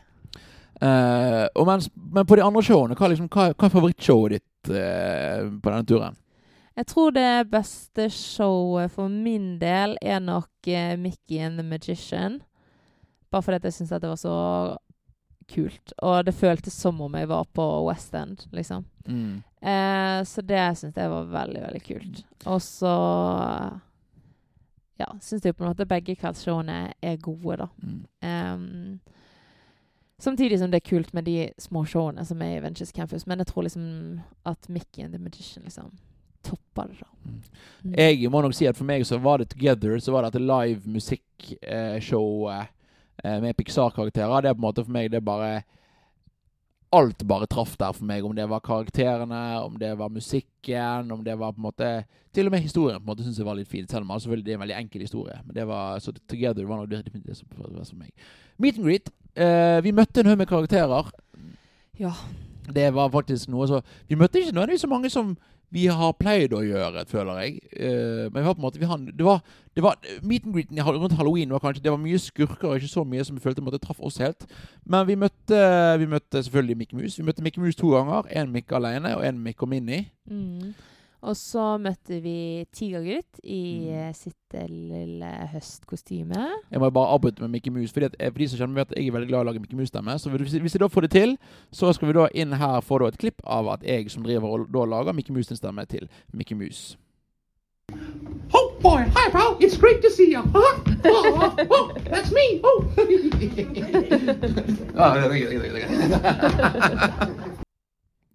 Uh, mens, men på de andre showene, hva, liksom, hva, hva er favorittshowet ditt uh, på denne turen? Jeg tror det beste showet for min del er nok uh, Mickey and the Magician. Bare fordi jeg syns det var så kult. Og det føltes som om jeg var på West End, liksom. Mm. Eh, så det syns jeg var veldig, veldig kult. Og så Ja, syns jeg på en måte begge kveldsshowene er gode, da. Mm. Um, samtidig som det er kult med de små showene som er i Ventures Campus. Men jeg tror liksom at Mickey and the Magician liksom topper det, da. Mm. Mm. Jeg må nok si at for meg så var det Together, så var det et live musikkshow eh, med Pixar-karakterer. Det er på en måte for meg det er bare alt bare traff der for meg. Om det var karakterene, om det var musikken, om det var på en måte Til og med historien på en måte synes jeg var litt fin. Selv om altså, det er en veldig enkel historie. Men det var, så Together var det, var som meg. Meet and greet. Eh, vi møtte en haug med karakterer. Ja. Det var faktisk noe så Vi møtte ikke nødvendigvis så mange som vi har pleid å gjøre, føler jeg. Uh, men vi var på en måte har, det, var, det var Meet and greeten rundt halloween var kanskje Det var mye skurker, og ikke så mye som vi følte måtte traff oss helt. Men vi møtte, vi møtte selvfølgelig Mikke Mus. Vi møtte Mikke Mus to ganger. En Mikke alene og en Mikke og Minni. Mm. Og så møtte vi Tigergutt i Mm. eh, sitt eh, lille høstkostyme. Jeg må bare avbryte med Mikke Mus. Fordi at, eh, for de som kjenner meg at jeg er veldig glad i å lage Mikke Mus-stemme. Så hvis, hvis jeg da får det til, så skal vi da inn her få da et klipp av at jeg som driver og da lager Mikke Mus-stemme til Mikke Mus. Oh boy, hi pal, it's great to see you. <laughs> Huh? Oh, oh, oh, that's me. Oh.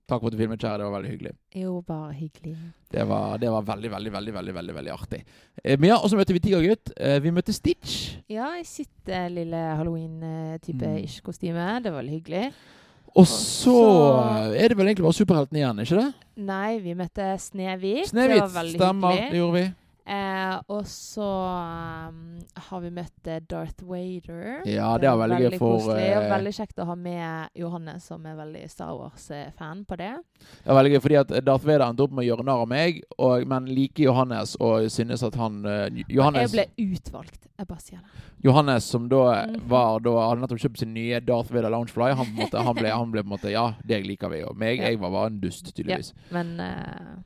Takk for at du filmet, kjære. Det var veldig hyggelig. Jo, bare hyggelig. Det var, det var veldig, veldig, veldig veldig, veldig, veldig artig. Eh, men ja, Og så møtte vi Tigergutt. Eh, vi møtte Stitch. Ja, i sitt eh, lille halloween-type Mm. Det var veldig hyggelig. Og så er det vel egentlig bare superheltene igjen, ikke det? Nei, vi møtte Snehvit. Det Snehvit. Stemmer. Det gjorde vi. Eh, og så um, har vi møtt eh, Darth Vader. Ja, det er veldig gøy for, koselig, og eh, veldig kjekt å ha med Johannes, som er veldig Star Wars-fan på det. Det er veldig gøy, fordi at Darth Vader endte opp med å gjøre narr av meg, og, men liker Johannes og synes at han uh, Johannes, Jeg ble utvalgt. Jeg bare sier det. Johannes som da Mhm. var Da hadde nettopp kjøpt sin nye Darth Vader Loungefly. Han, han, han ble på en måte Ja, deg liker vi. Og meg, Ja. jeg var bare en dust, tydeligvis. Ja, Men eh,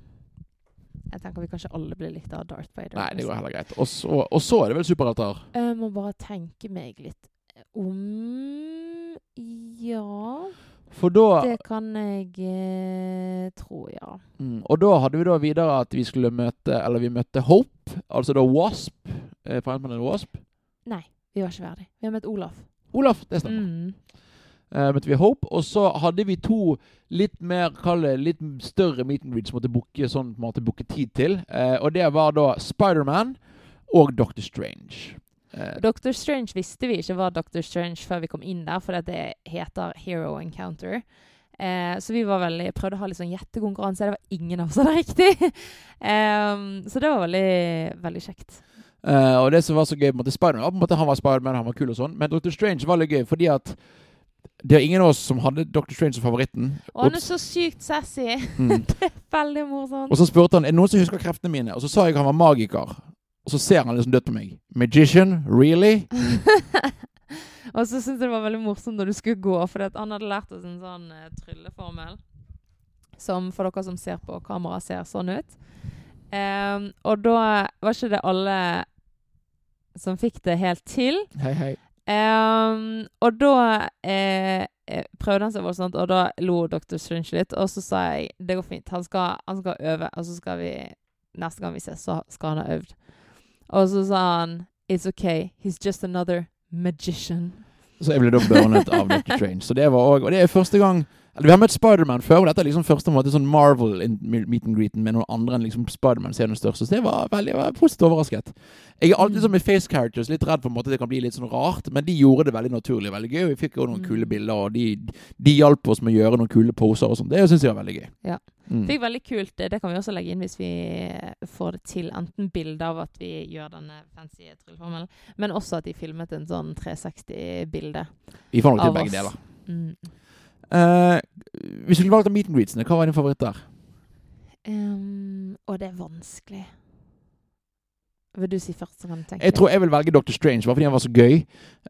jeg tenker vi kanskje alle blir litt av Darth Vader. Nei, det går heller greit. Og så, og så er det vel superhelter. Jeg må bare tenke meg litt om Ja, For da det kan jeg eh, tro, ja. mm, Og da hadde vi da videre at vi skulle møte Eller vi møtte Hope, altså da Wasp. Eh, and Wasp. Nei, vi var ikke ferdig. Vi har møtt Olaf. Olaf, det stemmer. Mm. Eh, møtte vi Hope, og så hadde vi to litt mer, kall det, litt større meet and greets som måtte booke sånn, booke tid til. Uh, og det var da Spiderman og Doctor Strange. Uh, Doctor Strange visste vi ikke var Doctor Strange før vi kom inn der, for det heter Hero Encounter. Eh, så vi var veldig, prøvde å ha litt sånn gjettekonkurranse. Det var ingen av oss hadde riktig. um, <laughs> så det var veldig, veldig kjekt. eh, og det som var så gøy, på måte Spiderman han var Spiderman, han var kul og sånn, men Doctor Strange var litt gøy fordi at det er ingen av oss som hadde Doctor Strange som favoritten. Og han er så sykt sassy. Mm. <laughs> Veldig morsomt. Og så spurte han er det noen som husker kreftene mine, og så sa jeg han var magiker. Og så ser han liksom dødt på meg. Magician? Really? <laughs> og så syntes jeg det var veldig morsomt når du skulle gå, for han hadde lært oss en sånn uh, trylleformel. Som for dere som ser på kamera, ser sånn ut. Um, og da var ikke det alle som fikk det helt til. Hei, hei. Em, og da eh, eh, prøvde han seg voldsomt, og da lo Dr. Strange litt. Og så sa jeg det går fint, han skal, han skal øve, og så skal vi Neste gang vi ses, så skal han ha øvd. Og så sa han It's okay, he's just another magician. Så jeg ble da burnet av dr. Strange. Så det var òg Og det er første gang eller Vi har møtt Spiderman før, og dette er liksom første måte sånn Marvel in- meet and greeten med noen andre enn liksom Spiderman som er den største. Så det var veldig jeg var positivt overrasket. Jeg er alltid Mm. sånn med face characters litt redd for en måte det kan bli litt sånn rart, men de gjorde det veldig naturlig og veldig gøy. Vi fikk jo noen Mm. kule bilder, og de, de hjalp oss med å gjøre noen kule poser og sånn. Det syns jeg var veldig gøy. Ja. Mm. Fikk veldig kult. Det det kan vi også legge inn hvis vi eh, får det til. Enten bilde av at vi gjør denne fancy trylleformelen, men også at de filmet en sånn 360-bilde Vi får nok til av begge oss. deler. Mm. Eh, hvis du skulle valgt av meet and greetsene, hva var din favoritt der? Um, og det er vanskelig. Vil du si først, kan tenke Jeg tror jeg vil velge Doctor Strange, bare fordi han var så gøy.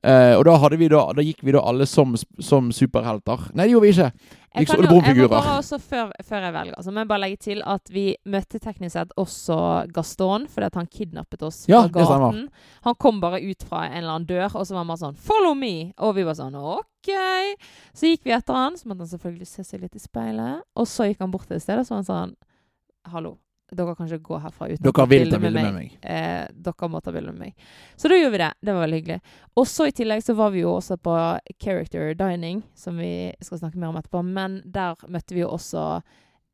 Uh, og da, da, da gikk vi da alle som, som superhelter. Nei, det gjorde vi ikke. Jeg, kan jo, jeg må bare også, før, før jeg velger, så må jeg bare legge til at vi møtte teknisk sett også Gaston, fordi at han kidnappet oss Ja, fra det gaten. Han kom bare ut fra en eller annen dør, og så var han bare sånn 'Follow me!' Og vi var sånn 'OK'. Så gikk vi etter han, så måtte han selvfølgelig se seg litt i speilet. Og så gikk han bort til et sted, og så var han sånn 'Hallo, dere kan ikke gå herfra uten Dere å ta bilde med meg. Eh, dere må ta bilde med meg. Så da gjorde vi det. Det var veldig hyggelig. Og så i tillegg så var vi jo også på Character Dining, som vi skal snakke mer om etterpå. Men der møtte vi jo også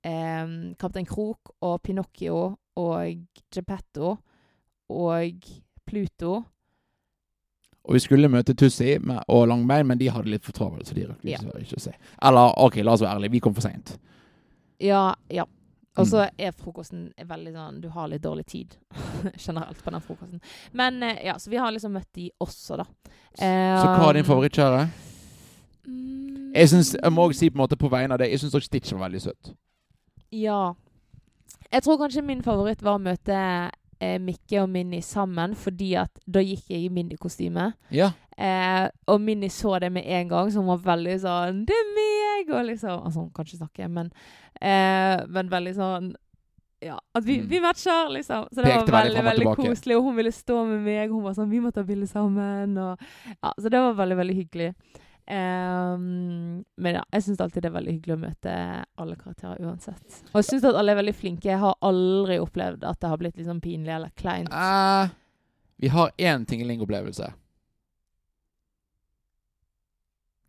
eh, Kaptein Krok og Pinocchio og Geppetto og Pluto. Og vi skulle møte Tussi og Langbein, men de hadde litt for travelt, så de rakk Ja. ikke å se. Eller OK, la oss være ærlige, vi kom for seint. Ja, ja. Og så Mm. er frokosten veldig sånn Du har litt dårlig tid <laughs> generelt på den frokosten. Men eh, ja, så vi har liksom møtt de også, da. Eh, Så hva er din favorittkjære? Mm, Jeg synes, jeg må også si på en måte på vegne av det, jeg syns også Stitch var veldig søt. Ja. Jeg tror kanskje min favoritt var å møte eh, Mikke og Minni sammen, fordi at da gikk jeg i Minni-kostyme. Ja. Eh, og Minni så det med en gang, så hun var veldig sånn 'Det er meg!' Og liksom Altså, hun kan ikke snakke, men, eh, men veldig sånn Ja, at vi, Mm. vi matcher, liksom. Så det Pekte var veldig veldig, tilbake. koselig. Og hun ville stå med meg. Hun var sånn 'Vi må ta bilde sammen.' Og, ja, så det var veldig, veldig hyggelig. Um, men ja, jeg syns alltid det er veldig hyggelig å møte alle karakterer uansett. Og jeg syns at alle er veldig flinke. Jeg har aldri opplevd at det har blitt litt sånn pinlig eller kleint. Uh, vi har én Tingeling-opplevelse. Det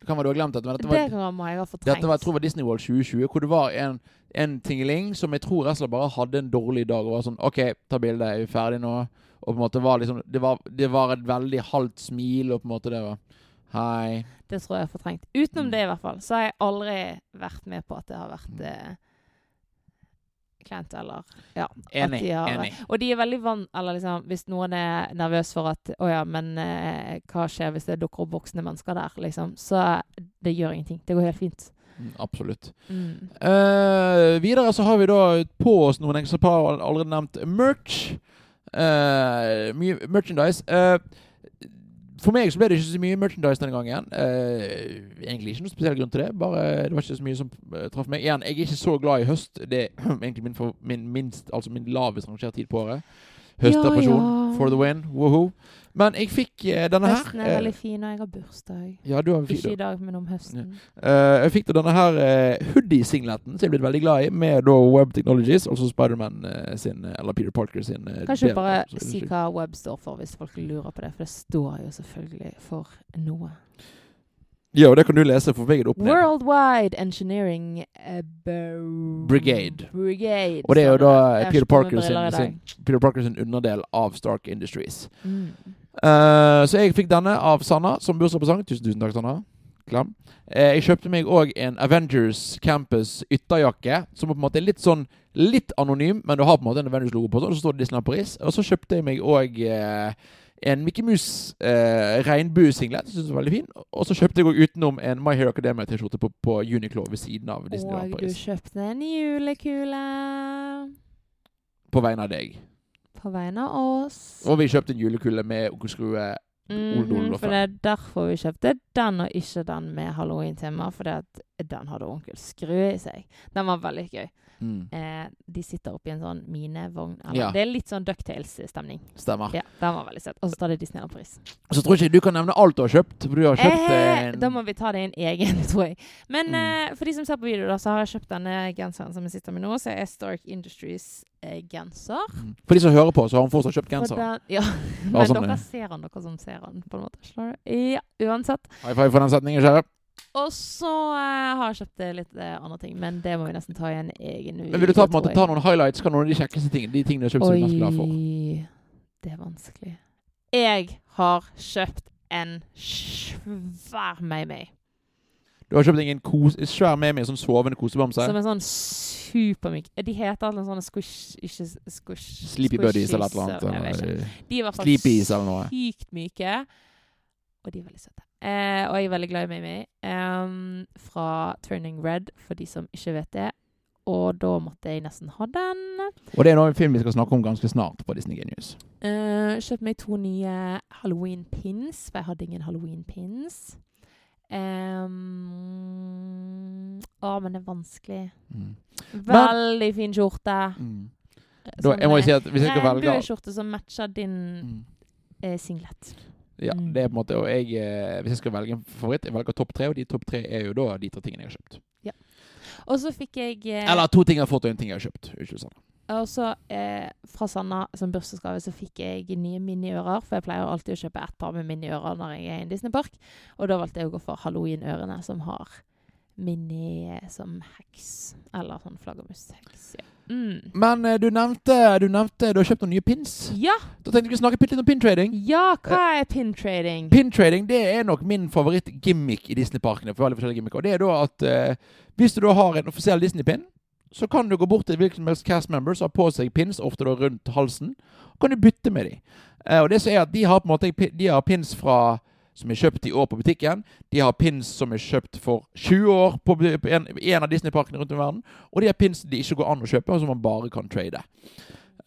kan være du har glemt dette, men dette var, Det kan jeg ha fortrengt. dette var jeg tror var Disney World 2020, hvor det var en, en Tingeling som jeg tror Esla bare hadde en dårlig dag og var sånn OK, ta bilde, er vi ferdig nå? Og på en måte var liksom Det var, det var et veldig halvt smil, og på en måte det var Hei. Det tror jeg er fortrengt. Utenom Mm. det, i hvert fall, så har jeg aldri vært med på at det har vært Mm. eh, kleint, eller Ja. Enig. at de har, enig. Og de er veldig vant Eller liksom, hvis noen er nervøs for at Å ja, men eh, hva skjer hvis det dukker opp voksne mennesker der, liksom? Så det gjør ingenting. Det går helt fint. Mm, Absolutt. Mm. Uh, videre så har vi da på oss noen eksemplarer allerede nevnt merch. Uh, merchandise. Eh, for meg så ble det ikke så mye merchandise denne gangen. Uh, egentlig ikke noe spesiell grunn til det. Bare Det var ikke så mye som uh, traff meg. Igjen, jeg er ikke så glad i høst. Det er <clears throat> egentlig min, for, min minst Altså min lavest rangerte tid på året. Høstdepresjon Ja, ja. for the win. Woohoo. Men jeg fikk uh, denne her. Høsten er veldig fin, og jeg har bursdag. ja, du har fin, Ikke i dag, men om høsten. Eh, jeg fikk da denne her uh, hoodie-singleten, som jeg er blitt veldig glad i, med da Web Technologies, altså Spiderman uh, sin, eh, eller Peter Parker sin eh, Kanskje del, bare så er si hva web står for, hvis folk lurer på det. For det står jo selvfølgelig for noe. Ja, og det kan du lese, for det opp ned. Worldwide Engineering eh, Brigade. Brigade. Og det er jo da Peter Parker sin, sin, Peter Parker sin underdel av Stark Industries. Mm. Eh, så jeg fikk denne av Sanna som bursdagspresang. Tusen, tusen takk, Sanna. Klam. Uh, jeg kjøpte meg òg en Avengers Campus ytterjakke, som på en måte er litt sånn litt anonym, men du har på en måte en Avengers-logo på, og så står det Disneyland Paris. Og så kjøpte jeg meg òg uh, en Mickey Mouse eh. Synes det var veldig fin. Og så kjøpte jeg òg utenom en My Hero Academia-T-skjorte på, på Uniqlo ved siden av Disneyland Paris. Og du kjøpte en julekule På vegne av deg. På vegne av oss. Og vi kjøpte en julekule med onkel Mm for det er derfor vi kjøpte den, og ikke den med halloween-tema. For den hadde onkel Skrue i seg. Den var veldig gøy. Mm. Eh, de sitter oppi en sånn minevogn. Eller, Ja. Det er litt sånn Ducktails-stemning. Stemmer. Ja, den var veldig søt. Og så tar det Disneyland Paris. Så tror jeg ikke du kan nevne alt du har kjøpt. For du har kjøpt Eh, da må vi ta det i en egen, <laughs> tror jeg. Men Mm. eh, for de som ser på video, da, så har jeg kjøpt denne genseren som jeg sitter med nå. Så er Stark Industries-genser. Mm. For de som hører på, så har hun fortsatt kjøpt genser. Ja, <laughs> men sånn, dere eh, ser han, dere som ser han, på en måte. Ja, uansett. High five for den setningen, kjære. Og så uh, har jeg kjøpt eh, litt uh, andre ting, men det må vi nesten ta i en egen uke. Men vil du ta, på en måte, ta noen highlights? Hva er noen av de kjekkeste tingene? De tingene du har kjøpt som du er mest glad for? Oi, det er vanskelig. Jeg har kjøpt en svær May-May. Du har kjøpt en kos, svær med meg, sånn sovende kosebamse. Som er sånn supermyk. De heter alle sånne squish... Ikke squish... Sleepy Buddies eller et eller annet. De er i hvert fall sykt myke. Og de er veldig søte. Eh, og jeg er veldig glad i Mimi. Um, fra Turning Red, for de som ikke vet det. Og da måtte jeg nesten ha den. Og det er nå en film vi skal snakke om ganske snart på Disney Genius. Uh, kjøpte meg to nye halloween-pins, for jeg hadde ingen halloween-pins. Um, å, men det er vanskelig. Mm. Veldig fin skjorte. Mm. Da, jeg må jo si at hvis jeg skal velge Regnbueskjorte som matcher din mm. eh, singlet. Ja, Mm. det er på en måte Og jeg, eh, hvis jeg skal velge en favoritt, jeg velger topp tre, og de topp tre er jo da de tre tingene jeg har kjøpt. Ja. Og så fikk jeg eh, Eller to ting jeg har fått, og en ting jeg har kjøpt. Unnskyld, Sanna. Og så eh, fra Sanna som bursdagsgave så fikk jeg nye miniører. For jeg pleier alltid å kjøpe ett par med miniører når jeg er i en Disneypark. Og da valgte jeg å gå for halloween-ørene som har Mini som heks. Eller sånn flaggermusheks. Ja. Mm. Men eh, du nevnte, du nevnte du har kjøpt noen nye pins. Ja, Da tenkte vi skulle snakke litt om pintrading. ja, hva er pin trading? Pintrading det er nok min favoritt-gimmick i Disney-parkene. for veldig forskjellige gimmicker. Det er da at uh, Hvis du da har en offisiell Disney-pin, så kan du gå bort til hvilken som helst cast member som har på seg pins, ofte da rundt halsen, og kan du bytte med dem. Uh, og det som er at De har på en måte de har pins fra som er kjøpt i år på butikken. De har pins som er kjøpt for 20 år på en, en av Disney-parkene rundt i verden. Og de har pins det ikke går an å kjøpe, og som man bare kan trade.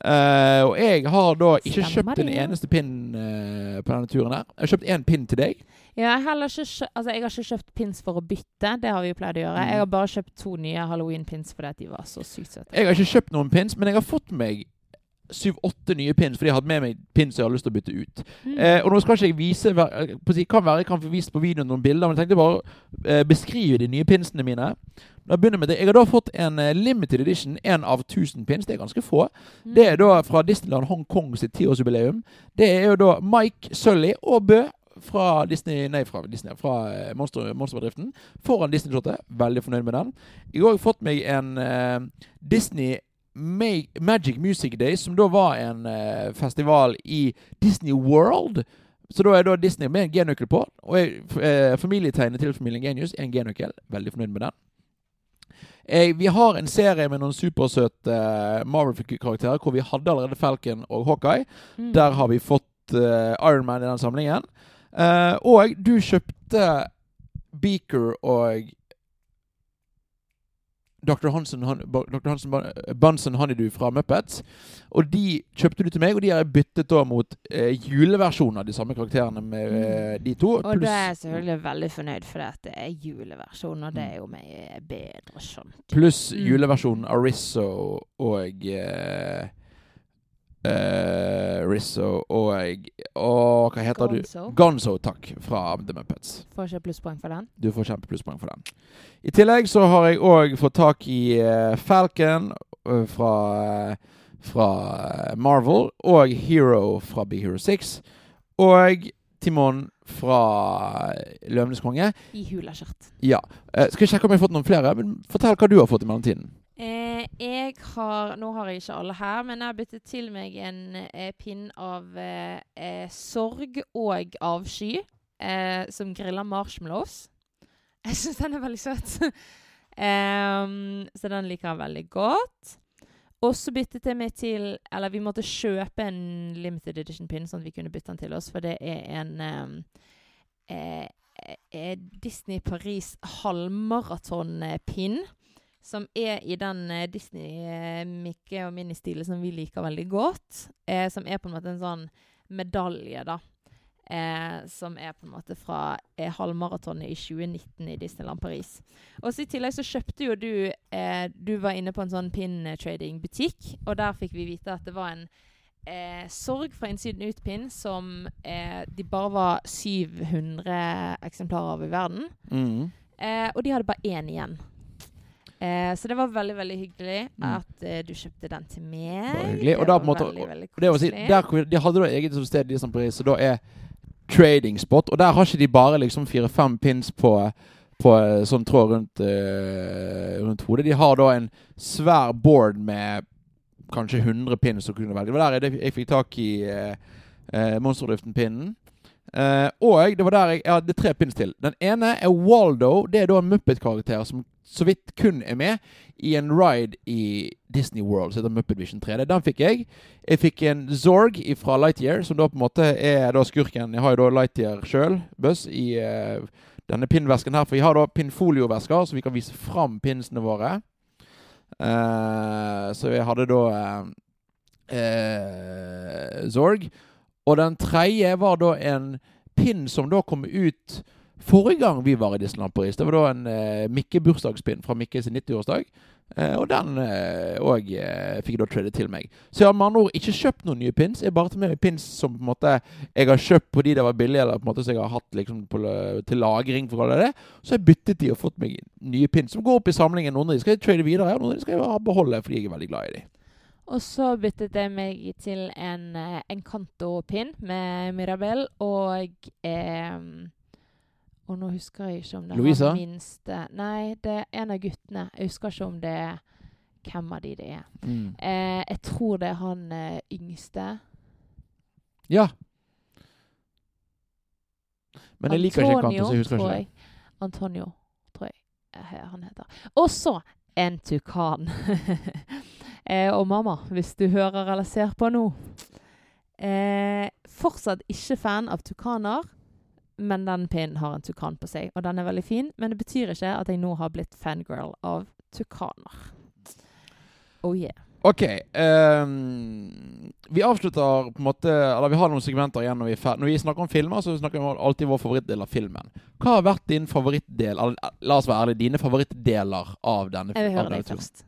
Uh, og jeg har da ikke Stemmer kjøpt en eneste pin uh, på denne turen her. Jeg har kjøpt én pin til deg. Ja, jeg, har ikke altså, jeg har ikke kjøpt pins for å bytte, det har vi jo pleid å gjøre. Mm. Jeg har bare kjøpt to nye halloween-pins fordi at de var så sykt søte. Jeg har ikke kjøpt noen pins, men jeg har fått meg syv-åtte nye pins, fordi jeg hadde med meg pins jeg har lyst til å bytte ut. Mm. Eh, og nå skal ikke jeg vise Det Kan være jeg kan få vist på videoen noen bilder, men jeg tenkte bare eh, beskrive de nye pinsene mine. Da begynner med det. Jeg har da fått en eh, limited edition, en av 1000 pins. Det er ganske få. Mm. Det er da fra Disneyland Hongkong sitt tiårsjubileum. Det er jo da Mike Sully og Bø fra Disney Nei, fra Disney, fra eh, Monster, Monsterbedriften foran Disney-slottet. Veldig fornøyd med den. Jeg har òg fått meg en eh, Disney Magic Music Day, som da var en eh, festival i Disney World. Så da er da Disney med en G-nøkkel på. Og jeg, eh, familietegnet til familien Genius er en G-nøkkel. Veldig fornøyd med den. Eh, vi har en serie med noen supersøte eh, Marvel-karakterer hvor vi hadde allerede Falcon og Hawkeye. Mm. Der har vi fått uh, Iron Man i den samlingen. Eh, og du kjøpte Beaker og Dr. Hansen, Han- Dr. Hansen Bunsen Honeydew fra Muppets. Og de kjøpte du til meg, og de har jeg byttet da mot eh, juleversjonen av de samme karakterene med eh, de to. Og da er jeg selvfølgelig veldig fornøyd, for det er juleversjonen, og det er jo meg bedre skjønt. pluss Mm. juleversjonen av og eh, eh, Rizzo og Og hva heter Gonzo. du? Gonzo, takk. Fra The Muppets. Får ikke plusspoeng for den. Du får kjempe plusspoeng for den. I tillegg så har jeg òg fått tak i uh, Falcon uh, fra, fra Marvel, og Hero fra Big Hero 6. Og Timon fra Løvenes konge. I hulaskjørt. Ja. Skal jeg sjekke om jeg har fått noen flere? Men fortell hva du har fått i mellomtiden. Eh, jeg har Nå har jeg ikke alle her, men jeg har byttet til meg en eh, pinn av eh, eh, sorg og avsky, eh, som griller marshmallows. <laughs> Jeg syns den er veldig søt. <laughs> um, så den liker jeg veldig godt. Og så byttet jeg meg til Eller vi måtte kjøpe en limited edition-pinn, sånn at vi kunne bytte den til oss, for det er en eh, Disney Paris halvmaraton-pin. Som er i den eh, Disney eh, og Minnie-stilen som vi liker veldig godt. Eh, som er på en måte en sånn medalje, da. Eh, som er på en måte fra eh, halvmaratonet i 2019 i Disneyland Paris. Og så I tillegg så kjøpte jo du eh, Du var inne på en sånn pin-trading-butikk, og der fikk vi vite at det var en eh, sorg fra innsiden ut-pin som eh, de bare var 700 eksemplarer av i verden. Mm. Eh, og de hadde bare én igjen. Eh, så det var veldig veldig hyggelig Mm. at eh, du kjøpte den til meg. Bare hyggelig. Og da på en måte- veldig, veldig det å si, der, de hadde da eget sted i som pris, så da er trading spot. Og der har ikke de bare liksom fire-fem pins på, på eh, sånn tråd rundt, uh, rundt hodet. De har da en svær board med kanskje 100 pins å kunne velge. Det var der jeg, jeg fikk tak i uh, Monsterdriften-pinnen. Eh, og det var der jeg, jeg hadde tre pins til. Den ene er Waldo. Det er da en Muppet-karakter som så vidt kun er med i en ride i Disney World, som heter Muppet Vision 3D. Den fikk jeg. Jeg fikk en Zorg fra Lightyear, som da på en måte er da skurken. Jeg har jo da Lightyear sjøl, Buzz, i uh, denne pinnvesken her. For vi har da pinnfoliovesker, så vi kan vise fram pinsene våre. Uh, så jeg hadde da Zorg. Og den tredje var da en pinn som da kom ut forrige gang vi var i Disneyland Paris. Det var da en eh, Mikke-bursdagspinn fra Mikke sin 90-årsdag. Eh, og den òg eh, fikk jeg da tradet til meg. Så jeg har med andre ord ikke kjøpt noen nye pins. Jeg bare tar med meg pins som på en måte jeg har kjøpt fordi det var billig, eller på en måte som jeg har hatt liksom på, til lagring. for å kalle det. Så jeg byttet de og fått meg nye pins som går opp i samlingen. Noen av de skal jeg trade videre, og noen av de skal jeg beholde fordi jeg er veldig glad i de. Og så byttet jeg meg til en eh, Encanto-pin med Mirabel og eh, Og nå husker jeg ikke om det Louisa? minste Nei, det er en av guttene. Jeg husker ikke om det er hvem av de det er. Mm. Eh, jeg tror det er han eh, yngste. Ja. Men jeg liker ikke Kanto, så jeg husker ikke det. Antonio, tror jeg eh, han heter. Og så en tukan. <laughs> eh, og mamma, hvis du hører eller ser på nå. Eh, fortsatt ikke fan av tukaner, men den pinnen har en tukan på seg. Og den er veldig fin, men det betyr ikke at jeg nå har blitt fangirl av tukaner. Oh yeah. OK. Um, vi avslutter på en måte Eller vi har noen segmenter igjen når vi er ferdig. Når vi snakker om filmer, så snakker vi om alltid vår favorittdel av filmen. Hva har vært din favorittdel eller, La oss være ærlige, dine favorittdeler av denne Jeg vil høre deg først.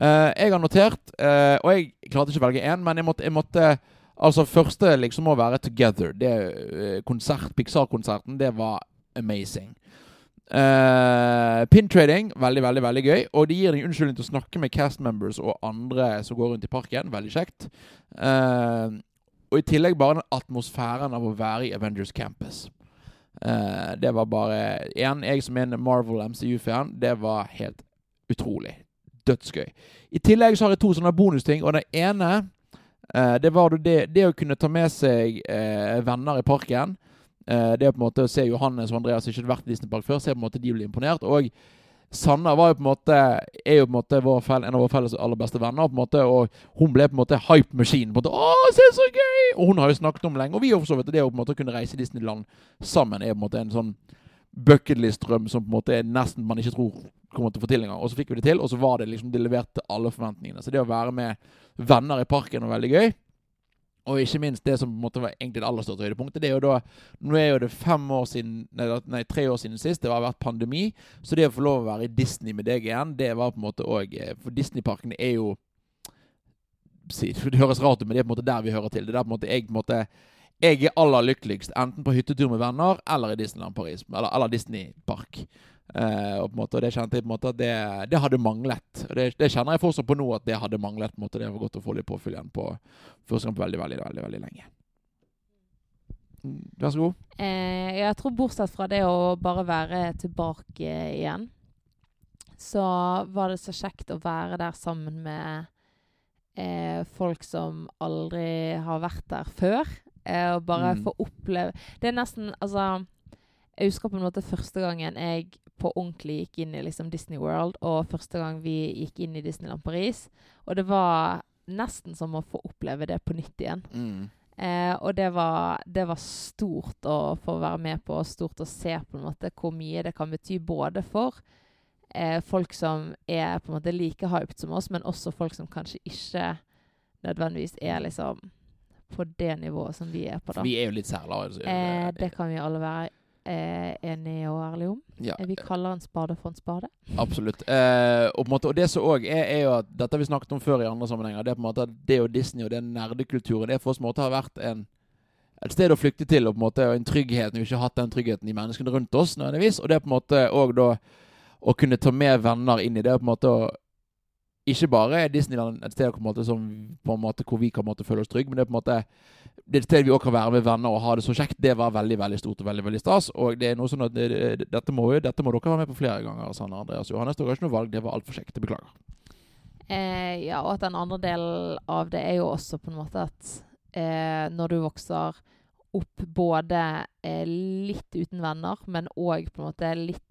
Eh, jeg har notert, eh, og jeg klarte ikke å velge én, men jeg måtte, jeg måtte Altså, første liksom må være Together. Det eh, konsert, Pixar-konserten, det var amazing. Uh, Pintrading, veldig, veldig veldig gøy. Og det gir deg unnskyldning til å snakke med cast members og andre som går rundt i parken. Veldig kjekt. Uh, og i tillegg bare den atmosfæren av å være i Avengers Campus. Uh, det var bare Igjen, jeg som er en Marvel MCU-fan, det var helt utrolig. Dødsgøy. I tillegg så har jeg to sånne bonusting, og den ene eh, det var det, det å kunne ta med seg eh, venner i parken. Eh, det er på en måte å se Johannes og Andreas ikke vært i Disney Park før, se på en måte de blir imponert. Og Sanna var jo på en måte er jo på en måte vår fel, en av våre felles aller beste venner. på en måte, Og hun ble på en måte hype machine. på en måte, å, se så gøy! Og hun har jo snakket om lenge. Og vi har for så vidt det å på en måte kunne reise i Disneyland sammen er på en måte en sånn bucketlist-drøm som på en måte er nesten man ikke tror kommer til å få til engang. Og så fikk vi det til, og så var det liksom de leverte alle forventningene. Så det å være med venner i parken var veldig gøy. Og ikke minst det som på en måte var egentlig det aller største høydepunktet. det er jo da, Nå er jo det fem år siden, nei, tre år siden sist. Det har vært pandemi. Så det å få lov å være i Disney med deg igjen, det var på en måte òg For Disneyparken er jo <laughs> Det høres rart ut, men det er på en måte der vi hører til. Det er der på en måte jeg på en måte jeg er aller lykkeligst enten på hyttetur med venner eller i Disneyland Paris. Eller, eller Disneypark. Eh, og måte, og det kjente jeg på en måte at det, det hadde manglet. Det, det kjenner jeg fortsatt på nå at det hadde manglet. på en måte Det var godt å få litt påfyll igjen på første gang på veldig, veldig, veldig, veldig lenge. Mm, Vær så god. Eh, jeg tror bortsett fra det å bare være tilbake igjen, så var det så kjekt å være der sammen med eh, folk som aldri har vært der før. Eh, og bare Mm. få oppleve Det er nesten Altså, jeg husker på en måte første gangen jeg på ordentlig gikk inn i liksom Disney World, og første gang vi gikk inn i Disneyland Paris. Og det var nesten som å få oppleve det på nytt igjen. Mm. Eh, og det var, det var stort å få være med på, og stort å se på en måte hvor mye det kan bety både for eh, folk som er på en måte like hyped som oss, men også folk som kanskje ikke nødvendigvis er liksom på det nivået som vi er på. da. Vi er jo litt særlige. så- Eh, det kan vi alle være eh, enige og ærlige om. ja, Eh, Vi kaller en spade for en spade. Absolutt. Eh, og, på måte, og det som òg er, er jo at dette har vi snakket om før i andre sammenhenger. Det er på en måte at det og Disney og den nerdekulturen det for oss måte har vært en, et sted å flykte til, og på en måte og en trygghet vi ikke har hatt den tryggheten i menneskene rundt oss. nødvendigvis, Og det er på en måte òg da å kunne ta med venner inn i det. på en måte å ikke bare er Disneyland et sted måte, som, måte, hvor vi kan måte, føle oss trygge, men det er på en måte det er sted vi også kan være med venner og ha det så kjekt. Det var veldig veldig stort og veldig veldig stas. Og det er noe sånn at det, dette, må, dette må dere være med på flere ganger. Sanne Andreas Johannes. Dere har ikke noe valg. Det var altfor kjekt. Jeg beklager. Eh, ja, og at den andre delen av det er jo også på en måte at eh, når du vokser opp både eh, litt uten venner, men òg på en måte litt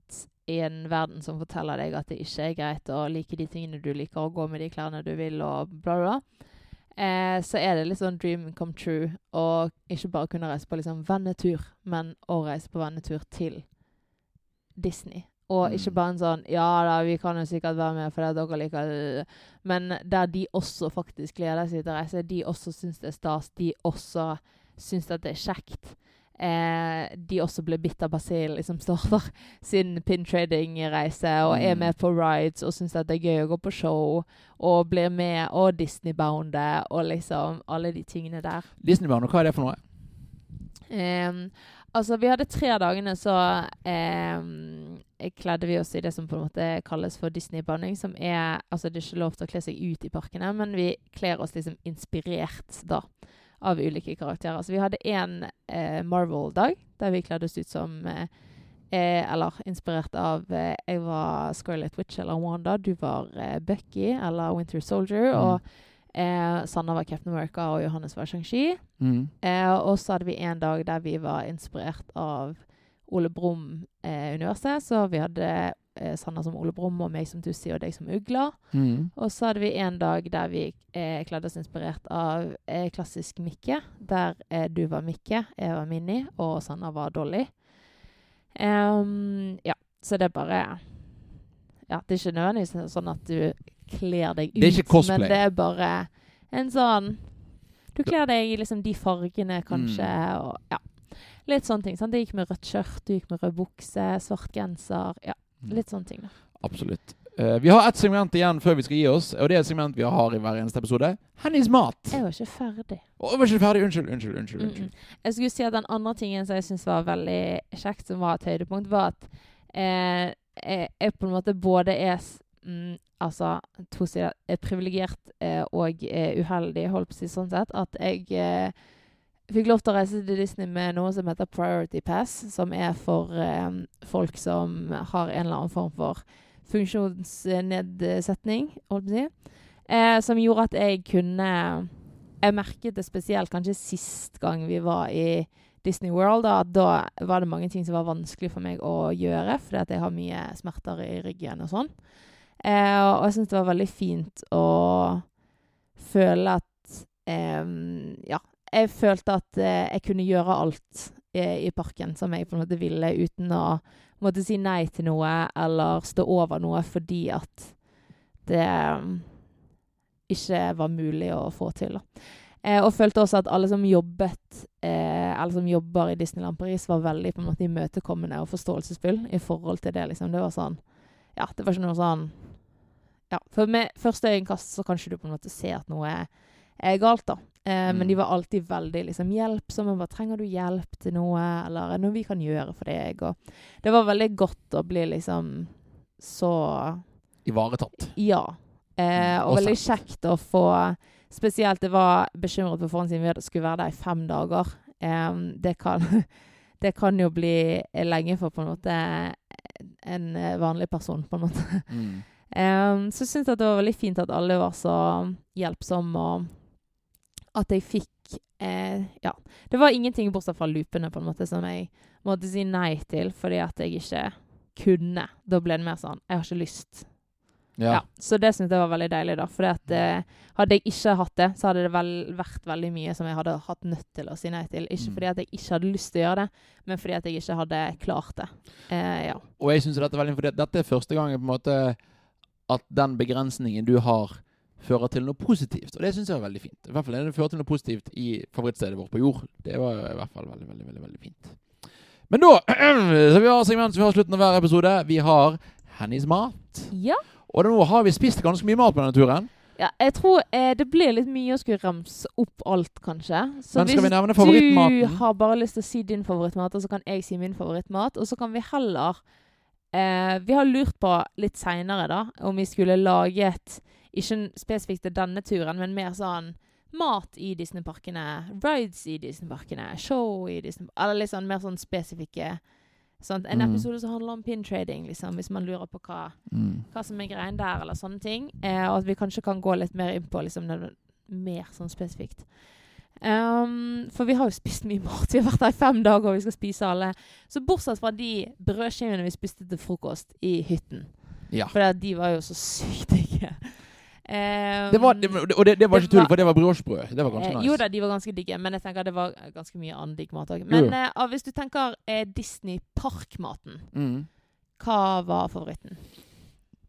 i en verden som forteller deg at det ikke er greit å like de tingene du liker, og gå med de klærne du vil, og bla, bla, bla. Eh, så er det litt sånn dream come true å ikke bare kunne reise på liksom vennetur, men å reise på vennetur til Disney. Og ikke Mm. bare en sånn Ja da, vi kan jo sikkert være med fordi dere liker det. Men der de også faktisk gleder seg til å reise. De også syns det er stas. De også syns at det er kjekt. Eh, de også ble bitt av basillen, liksom starter <laughs> sin pin-trading-reise og er Mm. med på rides og syns det er gøy å gå på show og blir med og Disney-boundet og liksom alle de tingene der. Disneybarn, og hva er det for noe? Eh, altså, vi hadde tre dagene, så eh, kledde vi oss i det som på en måte kalles for Disney-bounding, Som er Altså, det er ikke lov til å kle seg ut i parkene, men vi kler oss liksom inspirert, da. Av ulike karakterer. Så vi hadde én eh, Marvel-dag, der vi kledde oss ut som eh, eh, Eller inspirert av eh, Jeg var Scarlett Witch eller Wanda. Du var eh, Bucky eller Winter Soldier. Mm. Og eh, Sanna var Captain America, og Johannes var Shang-Chi. Mm. Eh, og så hadde vi en dag der vi var inspirert av Ole Brumm-universet. så vi hadde eh, Sanna som Ole Brumm og meg som Tussi og deg som Ugla. Mm. Og så hadde vi en dag der vi eh, kledde oss inspirert av eh, klassisk Mikke. Der eh, du var Mikke, jeg var Minni, og Sanna var Dolly. Um, ja, så det er bare Ja, det er ikke nødvendigvis sånn at du kler deg ut, Det er ikke cosplay. men det er bare en sånn Du kler deg i liksom de fargene, kanskje, Mm. og ja. Litt sånne ting. sant? Jeg gikk med rødt skjørt, du gikk med rød bukse, svart genser. Ja. Litt sånne ting, da. Absolutt. Uh, vi har ett segment igjen før vi skal gi oss, og det er et segment vi har i hver eneste episode. Hennies mat. Jeg var ikke ferdig. Å, jeg var ikke ferdig. Unnskyld. Unnskyld. unnskyld, Mm, unnskyld. mm. Jeg skulle si at den andre tingen som jeg syns var veldig kjekt, som var et høydepunkt, var at eh, jeg, jeg på en måte både er mm, Altså to sider er privilegert eh, og eh, uheldig, holdt på å si sånn sett, at jeg eh, fikk lov til å reise til Disney med noe som heter Priority Pass, som er for eh, folk som har en eller annen form for funksjonsnedsetning, holdt på å si. Eh, som gjorde at jeg kunne Jeg merket det spesielt kanskje sist gang vi var i Disney World, da, at da var det mange ting som var vanskelig for meg å gjøre, fordi at jeg har mye smerter i ryggen og sånn. Eh, og jeg syns det var veldig fint å føle at eh, Ja, jeg følte at eh, jeg kunne gjøre alt eh, i parken som jeg på en måte ville, uten å måtte si nei til noe eller stå over noe fordi at det eh, ikke var mulig å få til. Eh, og følte også at alle som jobbet eh, eller som jobber i Disneyland Paris, var veldig på en måte imøtekommende og forståelsesfull i forhold til det. liksom. Det var sånn Ja, det var ikke noe sånn Ja, for med første øyekast så kan du på en måte se at noe er galt, da. Eh, Mm. Men de var alltid veldig liksom hjelpsomme. Bare 'Trenger du hjelp til noe?' Eller 'Er det noe vi kan gjøre for deg?' Og det var veldig godt å bli liksom så Ivaretatt. ja. Eh, og Og veldig kjekt å få Spesielt det var bekymret på forhånd siden vi skulle være der i fem dager. Eh, det, kan, <laughs> det kan jo bli lenge for på en måte en eh, vanlig person, på en måte. Mm. Så syns jeg det var veldig fint at alle var så hjelpsomme, og at jeg fikk eh, Ja. Det var ingenting bortsett fra loopene, på en måte, som jeg måtte si nei til fordi at jeg ikke kunne. Da ble det mer sånn Jeg har ikke lyst. Ja. Ja, så det syntes jeg var veldig deilig, da. For eh, hadde jeg ikke hatt det, så hadde det vel vært veldig mye som jeg hadde hatt nødt til å si nei til. Ikke Mm. fordi at jeg ikke hadde lyst til å gjøre det, men fordi at jeg ikke hadde klart det. Eh, ja. Og jeg synes dette er veldig fordi dette er første gangen på en måte at den begrensningen du har, fører til noe positivt. Og det syns jeg er veldig fint. I hvert fall det fører til noe positivt i favorittstedet vårt på jord. Det var i hvert fall veldig, veldig, veldig, veldig fint. Men da <clears throat> så vi har segment som vi har slutten av hver episode. Vi har Hennys mat. ja. Og nå har vi spist ganske mye mat på denne turen. Ja, jeg tror eh, det blir litt mye å skulle ramse opp alt, kanskje. Så Men skal vi nevne du har bare lyst til å si din favorittmat, og så kan jeg si min favorittmat, og så kan vi heller eh, Vi har lurt på litt seinere, da, om vi skulle laget Ikke spesifikt til denne turen, men mer sånn mat i Disneyparkene, rides i Disneyparkene, show i Disneyparkene Eller litt sånn mer sånn spesifikke sånn. En Mm. episode som handler om pintrading, liksom, hvis man lurer på hva Mm. hva som er greien der, eller sånne ting. Eh, og at vi kanskje kan gå litt mer inn på liksom, mer sånn spesifikt. Um, for vi har jo spist mye mat. Vi har vært der i fem dager, og vi skal spise alle. Så bortsett fra de brødskivene vi spiste til frokost i hytten. Ja. For de var jo så sykt digge. Um, Det var, det, og det, det var ikke tull, for det var briochebrød. Det var ganske eh, nice. Jo da, de var ganske digge, men jeg tenker det var ganske mye annen digg mat òg. Men ah, hvis du tenker uh, Disney-parkmaten, Mm. hva var favoritten?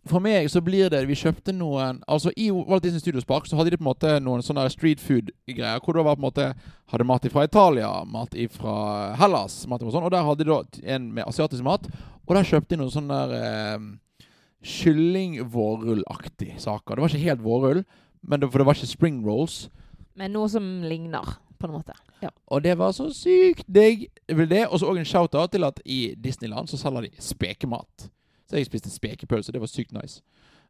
For meg så blir det Vi kjøpte noen Altså I Walt Disney Studios Park så hadde de på en måte noen sånne street food-greier. Hvor det var på en måte Hadde mat fra Italia, mat fra Hellas, mat og sånn. Og der hadde de da en med asiatisk mat. Og der kjøpte de noen sånne der eh, kyllingvårrullaktige saker. Det var ikke helt vårrull, men det, for det var ikke spring rolls. Men noe som ligner, på en måte. Ja. Og det var så sykt digg. Og så òg en shout-out til at i Disneyland så selger de spekemat. Så jeg spiste spekepølse. Det var sykt nice.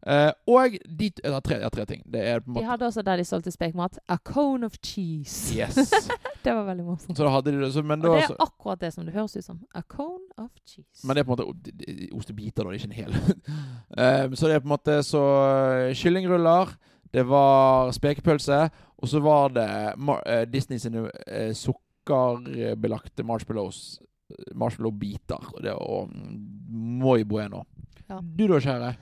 Eh, og de har tre, har tre ting. Det på en De hadde også der de solgte spekmat. A cone of cheese. Yes. <laughs> Det var veldig morsomt. Så da hadde de det. Så, men, Og det er akkurat det som det høres ut som. A cone of cheese. men det er på en måte ostebiter, da. Det ikke en hel. uh, <laughs> så det er på en måte så eh, Kyllingruller, det var spekepølse, og så var det mar uh, Disney sine uh, sukkerbelagte marshmallows. Marshmallow-biter. Og det var mm, muy bueno. Ja. Du da, kjære?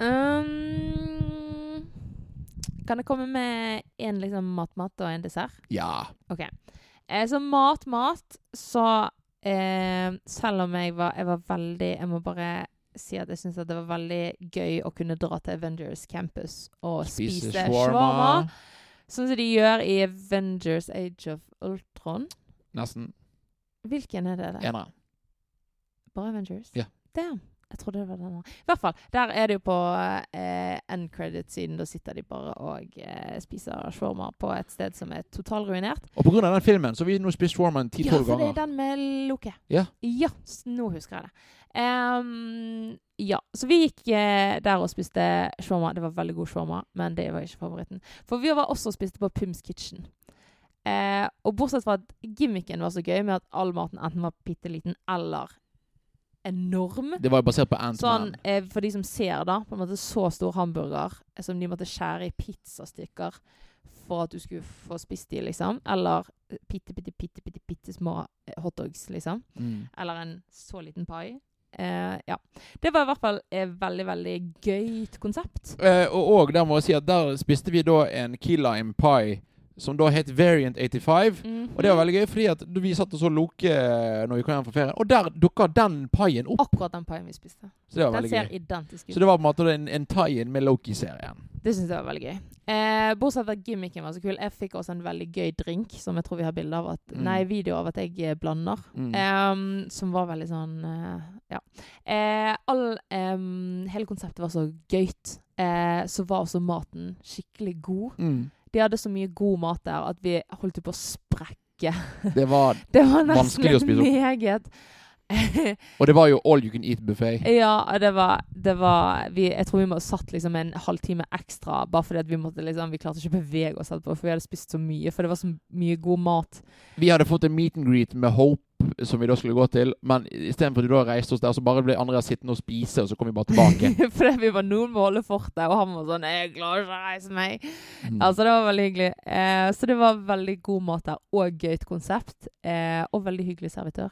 Um, kan jeg komme med en liksom matmat og en dessert? Ja. OK. Eh, så mat-mat, så eh, Selv om jeg var, jeg var veldig Jeg må bare si at jeg syns det var veldig gøy å kunne dra til Avengers Campus og spise, Spise shawarma. shawarma. Sånn som de gjør i Avengers Age of Ultron. Nesten. Hvilken er det? der? Enere. Bare Avengers? Ja. Damn. Jeg trodde det var den. I hvert fall. Der er det jo på eh, end credit-siden. Da sitter de bare og eh, spiser shawarma på et sted som er totalruinert. Og av den filmen så har vi nå spist shawarma Ja, ti-tolv for det er den med Loke. Ja. Ja, nå husker jeg det. Um, ja, så vi gikk eh, der og spiste shawarma. Det var veldig god shawarma, men det var ikke favoritten. For vi var også og spiste på Pims Kitchen. Eh, og bortsett fra at gimmicken var så gøy med at all maten enten var bitte liten eller enorm. Det var jo basert på Sånn, Ant-Man. eh, for de som ser, da, på en måte så stor hamburger eh, som de måtte skjære i pizzastykker for at du skulle få spist de, liksom. Eller eh, bitte, bitte, bitte, bitte, bitte små eh, hotdogs, liksom. Mm. Eller en så liten pai. Eh, ja. Det var i hvert fall et veldig, veldig gøyt konsept. Eh, og, og der må jeg si at der spiste vi da en key lime pie som da het Variant 85. Mhm. Og det var veldig gøy, fordi at vi satt og så Loke eh, når vi kom hjem fra ferie, og der dukka den paien opp. Akkurat den paien vi spiste. Så det var Den ser gøy. identisk ut. Så det var på en måte en, en tie-in med Loki-serien. Det syns jeg var veldig gøy. Eh, bortsett fra at gimmicken var så kul. Jeg fikk også en veldig gøy drink, som jeg tror vi har bilde av at, Mm. Nei, video av at jeg eh, blander. Mm. Um, som var veldig sånn uh, Ja. Eh, all, um, hele konseptet var så gøyt. Eh, så var også maten skikkelig god. Mm. De hadde så mye god mat der at vi holdt på å sprekke. Det var, <laughs> Det var Vanskelig å spise opp. meget. <laughs> og det var jo all you can eat-buffé. ja, det var, det var vi, Jeg tror vi må satt liksom en halvtime ekstra bare fordi vi måtte liksom Vi klarte ikke å bevege oss etterpå, for vi hadde spist så mye. For det var så mye god mat. Vi hadde fått en meet and greet med Hope, som vi da skulle gå til, men istedenfor at du da reiste oss der, så bare ble Andreas sittende og spise, og så kom vi bare tilbake. <laughs> fordi vi var noen må holde fortet, og han var sånn 'Jeg klarer ikke å reise meg'. Mm. Altså, det var veldig hyggelig. Eh, så det var veldig god mat der, og gøyt konsept. Eh, og veldig hyggelig servitør.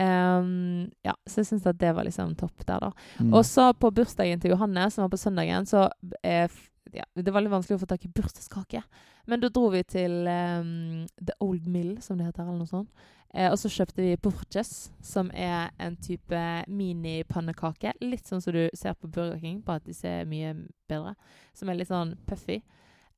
Ehm, ja, så jeg syns at det var liksom topp der, da. Mm. Og så på bursdagen til Johanne, som var på søndagen, så eh, ja, Det var litt vanskelig å få tak i bursdagskake. Men da dro vi til um, The Old Mill, som det heter, eller noe sånt. Eh, og så kjøpte vi porches, som er en type minipannekake. Litt sånn som du ser på Burger King, bare at de ser mye bedre. Som er litt sånn puffy.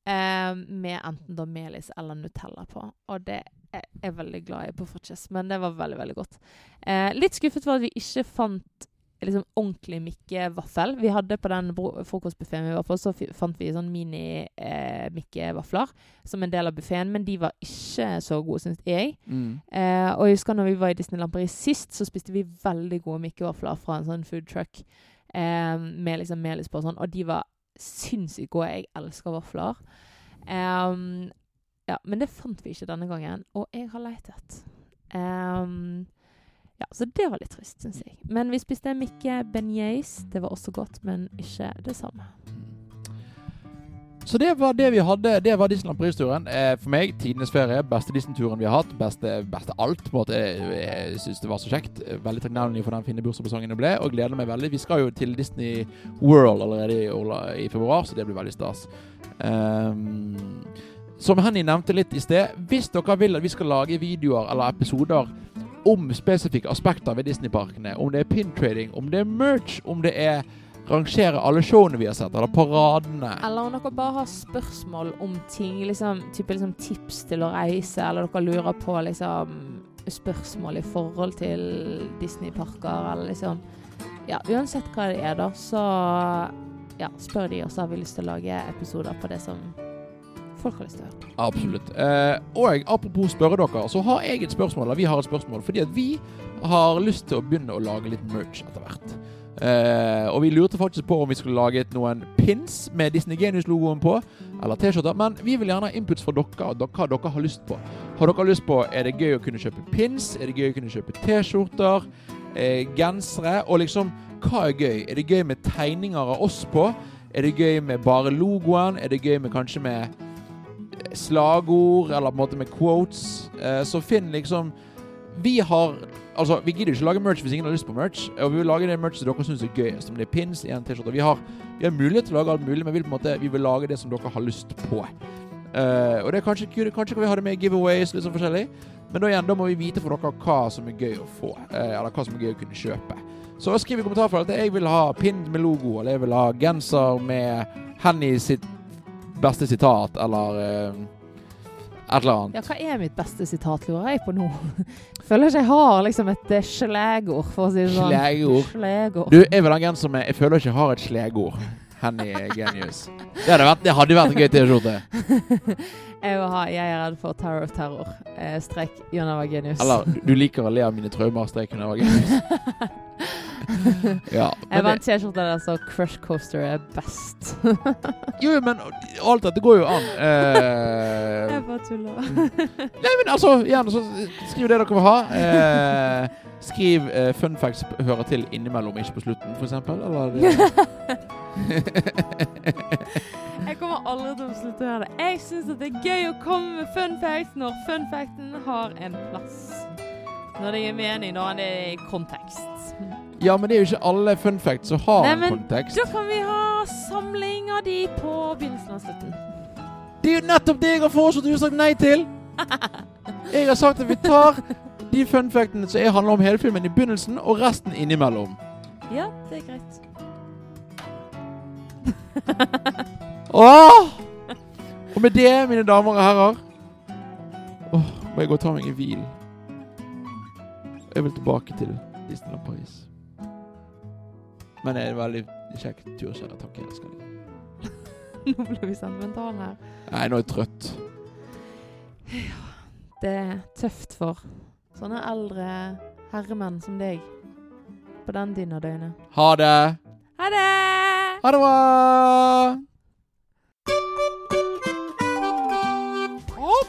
Eh, med enten da melis eller Nutella på. Og det er jeg veldig glad i på porches, men det var veldig, veldig godt. Eh, litt skuffet var at vi ikke fant liksom ordentlig Mikke-vaffel. Vi hadde på den frokostbuffeen vi var på, så fant vi sånn mini-Mikke-vafler som en del av buffeen, men de var ikke så gode, syns jeg. Mm. Eh, og jeg husker når vi var i Disneyland Paris sist, så spiste vi veldig gode Mikke-vafler fra en sånn food truck eh, med liksom melis på og sånn, og de var sinnssykt gode. Jeg elsker vafler. Um, ja, men det fant vi ikke denne gangen, og jeg har leitet. Um, ja, så det var litt trist, syns jeg. Men vi spiste Mikke beignets. Det var også godt, men ikke det samme. Så det var det vi hadde. Det var Disneyland Paris-turen. Eh, for meg, tidenes ferie. Beste Disney-turen vi har hatt. Beste, beste alt. på en måte. Jeg, jeg syns det var så kjekt. Veldig takknemlig for den fine bursdagspresangen det ble, og gleder meg veldig. Vi skal jo til Disney World allerede i februar, så det blir veldig stas. Um, som Henny nevnte litt i sted, hvis dere vil at vi skal lage videoer eller episoder om spesifikke aspekter ved Disneyparkene, om det er pin-trading, om det er merch, om det er rangere alle showene vi har sett, eller paradene Eller om dere bare har spørsmål om ting, liksom, type liksom tips til å reise, eller dere lurer på liksom spørsmål i forhold til Disney-parker, eller liksom Ja, uansett hva det er, da, så ja, spør de, og så har vi lyst til å lage episoder på det som folk har lyst til å høre. Absolutt. Eh, og apropos spørre dere, så har jeg et spørsmål, eller vi har et spørsmål, fordi at vi har lyst til å begynne å lage litt merch etter hvert. Eh, og vi lurte faktisk på om vi skulle laget noen pins med Disney Genius-logoen på, eller T-skjorter. Men vi vil gjerne ha inputs fra dere, og hva dere har lyst på. Har dere lyst på Er det gøy å kunne kjøpe pins? Er det gøy å kunne kjøpe T-skjorter? Eh, gensere? Og liksom, hva er gøy? Er det gøy med tegninger av oss på? Er det gøy med bare logoen? Er det gøy med kanskje med eh, slagord, eller på en måte med quotes? Eh, så finn liksom Vi har Altså, Vi gidder ikke lage merch hvis ingen har lyst på merch. Og vi vil lage det merch som dere syns er gøyest. Om det er pins, en T-skjorte Vi, vi har mulighet til å lage alt mulig, men vi vil på en måte Vi vil lage det som dere har lyst på. Uh, og det er kanskje, kanskje kan vi ha det med giveaways, litt sånn forskjellig. Men da igjen, da må vi vite for dere hva som er gøy å få. Uh, eller hva som er gøy å kunne kjøpe. Så skriv i kommentarfeltet at jeg vil ha pin med logo, eller jeg vil ha genser med Henny sitt beste sitat, eller eh, et eller annet. Ja, hva er mitt beste sitat, lurer jeg på nå? <laughs> Føler ikke jeg har liksom et uh, slegord, for å si det sånn. Slegord. Slegord. Du, vil ha en genser med Jeg føler ikke jeg har et slegord. Henny Genius. Det hadde vært, det hadde vært en gøy T-skjorte. <laughs> Jeg 'Jeg er redd for terror of terror'. Eh, strek Jon Eva Genius. Eller du- liker å le av mine traumer, streken over Genius. <laughs> <laughs> Ja. Jeg vant T-skjorta der så Crush Coaster er best. <laughs> jo, men alt dette går jo an. <laughs> Eh, jeg bare tuller. Nei, men altså, gjerne så skriv det dere vil ha. Eh, skriv eh, fun facts hører til innimellom, ikke på slutten, eksempel. Eller Jeg kommer aldri til å slutte med det. Jeg syns det er gøy å komme med fun facts når fun facten har en plass. Når det gir mening, når det er i kontekst. Ja, men det er jo ikke alle fun facts som har Nei, en kontekst. Da kan vi ha samling av de på begynnelsen av slutten. Det er jo nettopp det jeg har foreslått og du har sagt nei til! <laughs> Jeg har sagt at vi tar de fun factene som handler om hele filmen i begynnelsen, og resten innimellom. Ja, det er greit. <laughs> Åh! Og med det, mine damer og herrer Åh, må jeg gå og ta meg en hvil. Jeg vil tilbake til Disneyland Paris. Men det er en veldig kjekk tur, kjære. Takk, jeg elsker deg. <laughs> Nå ble vi sentimentale her. Nei, nå er jeg trøtt. Ja, Det er tøft for sånne eldre herremenn som deg på den dinnerdøgnet. døgnet. Ha det! Ha det! Ha det bra! Oh.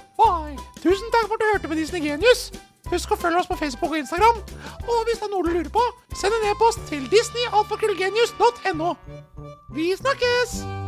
Tusen takk for at du hørte på Disney Genius. Husk å følge oss på Facebook og Instagram. Og hvis det er noe du lurer på, send en e-post til disneyalfakrøllgenius.no. Vi snakkes!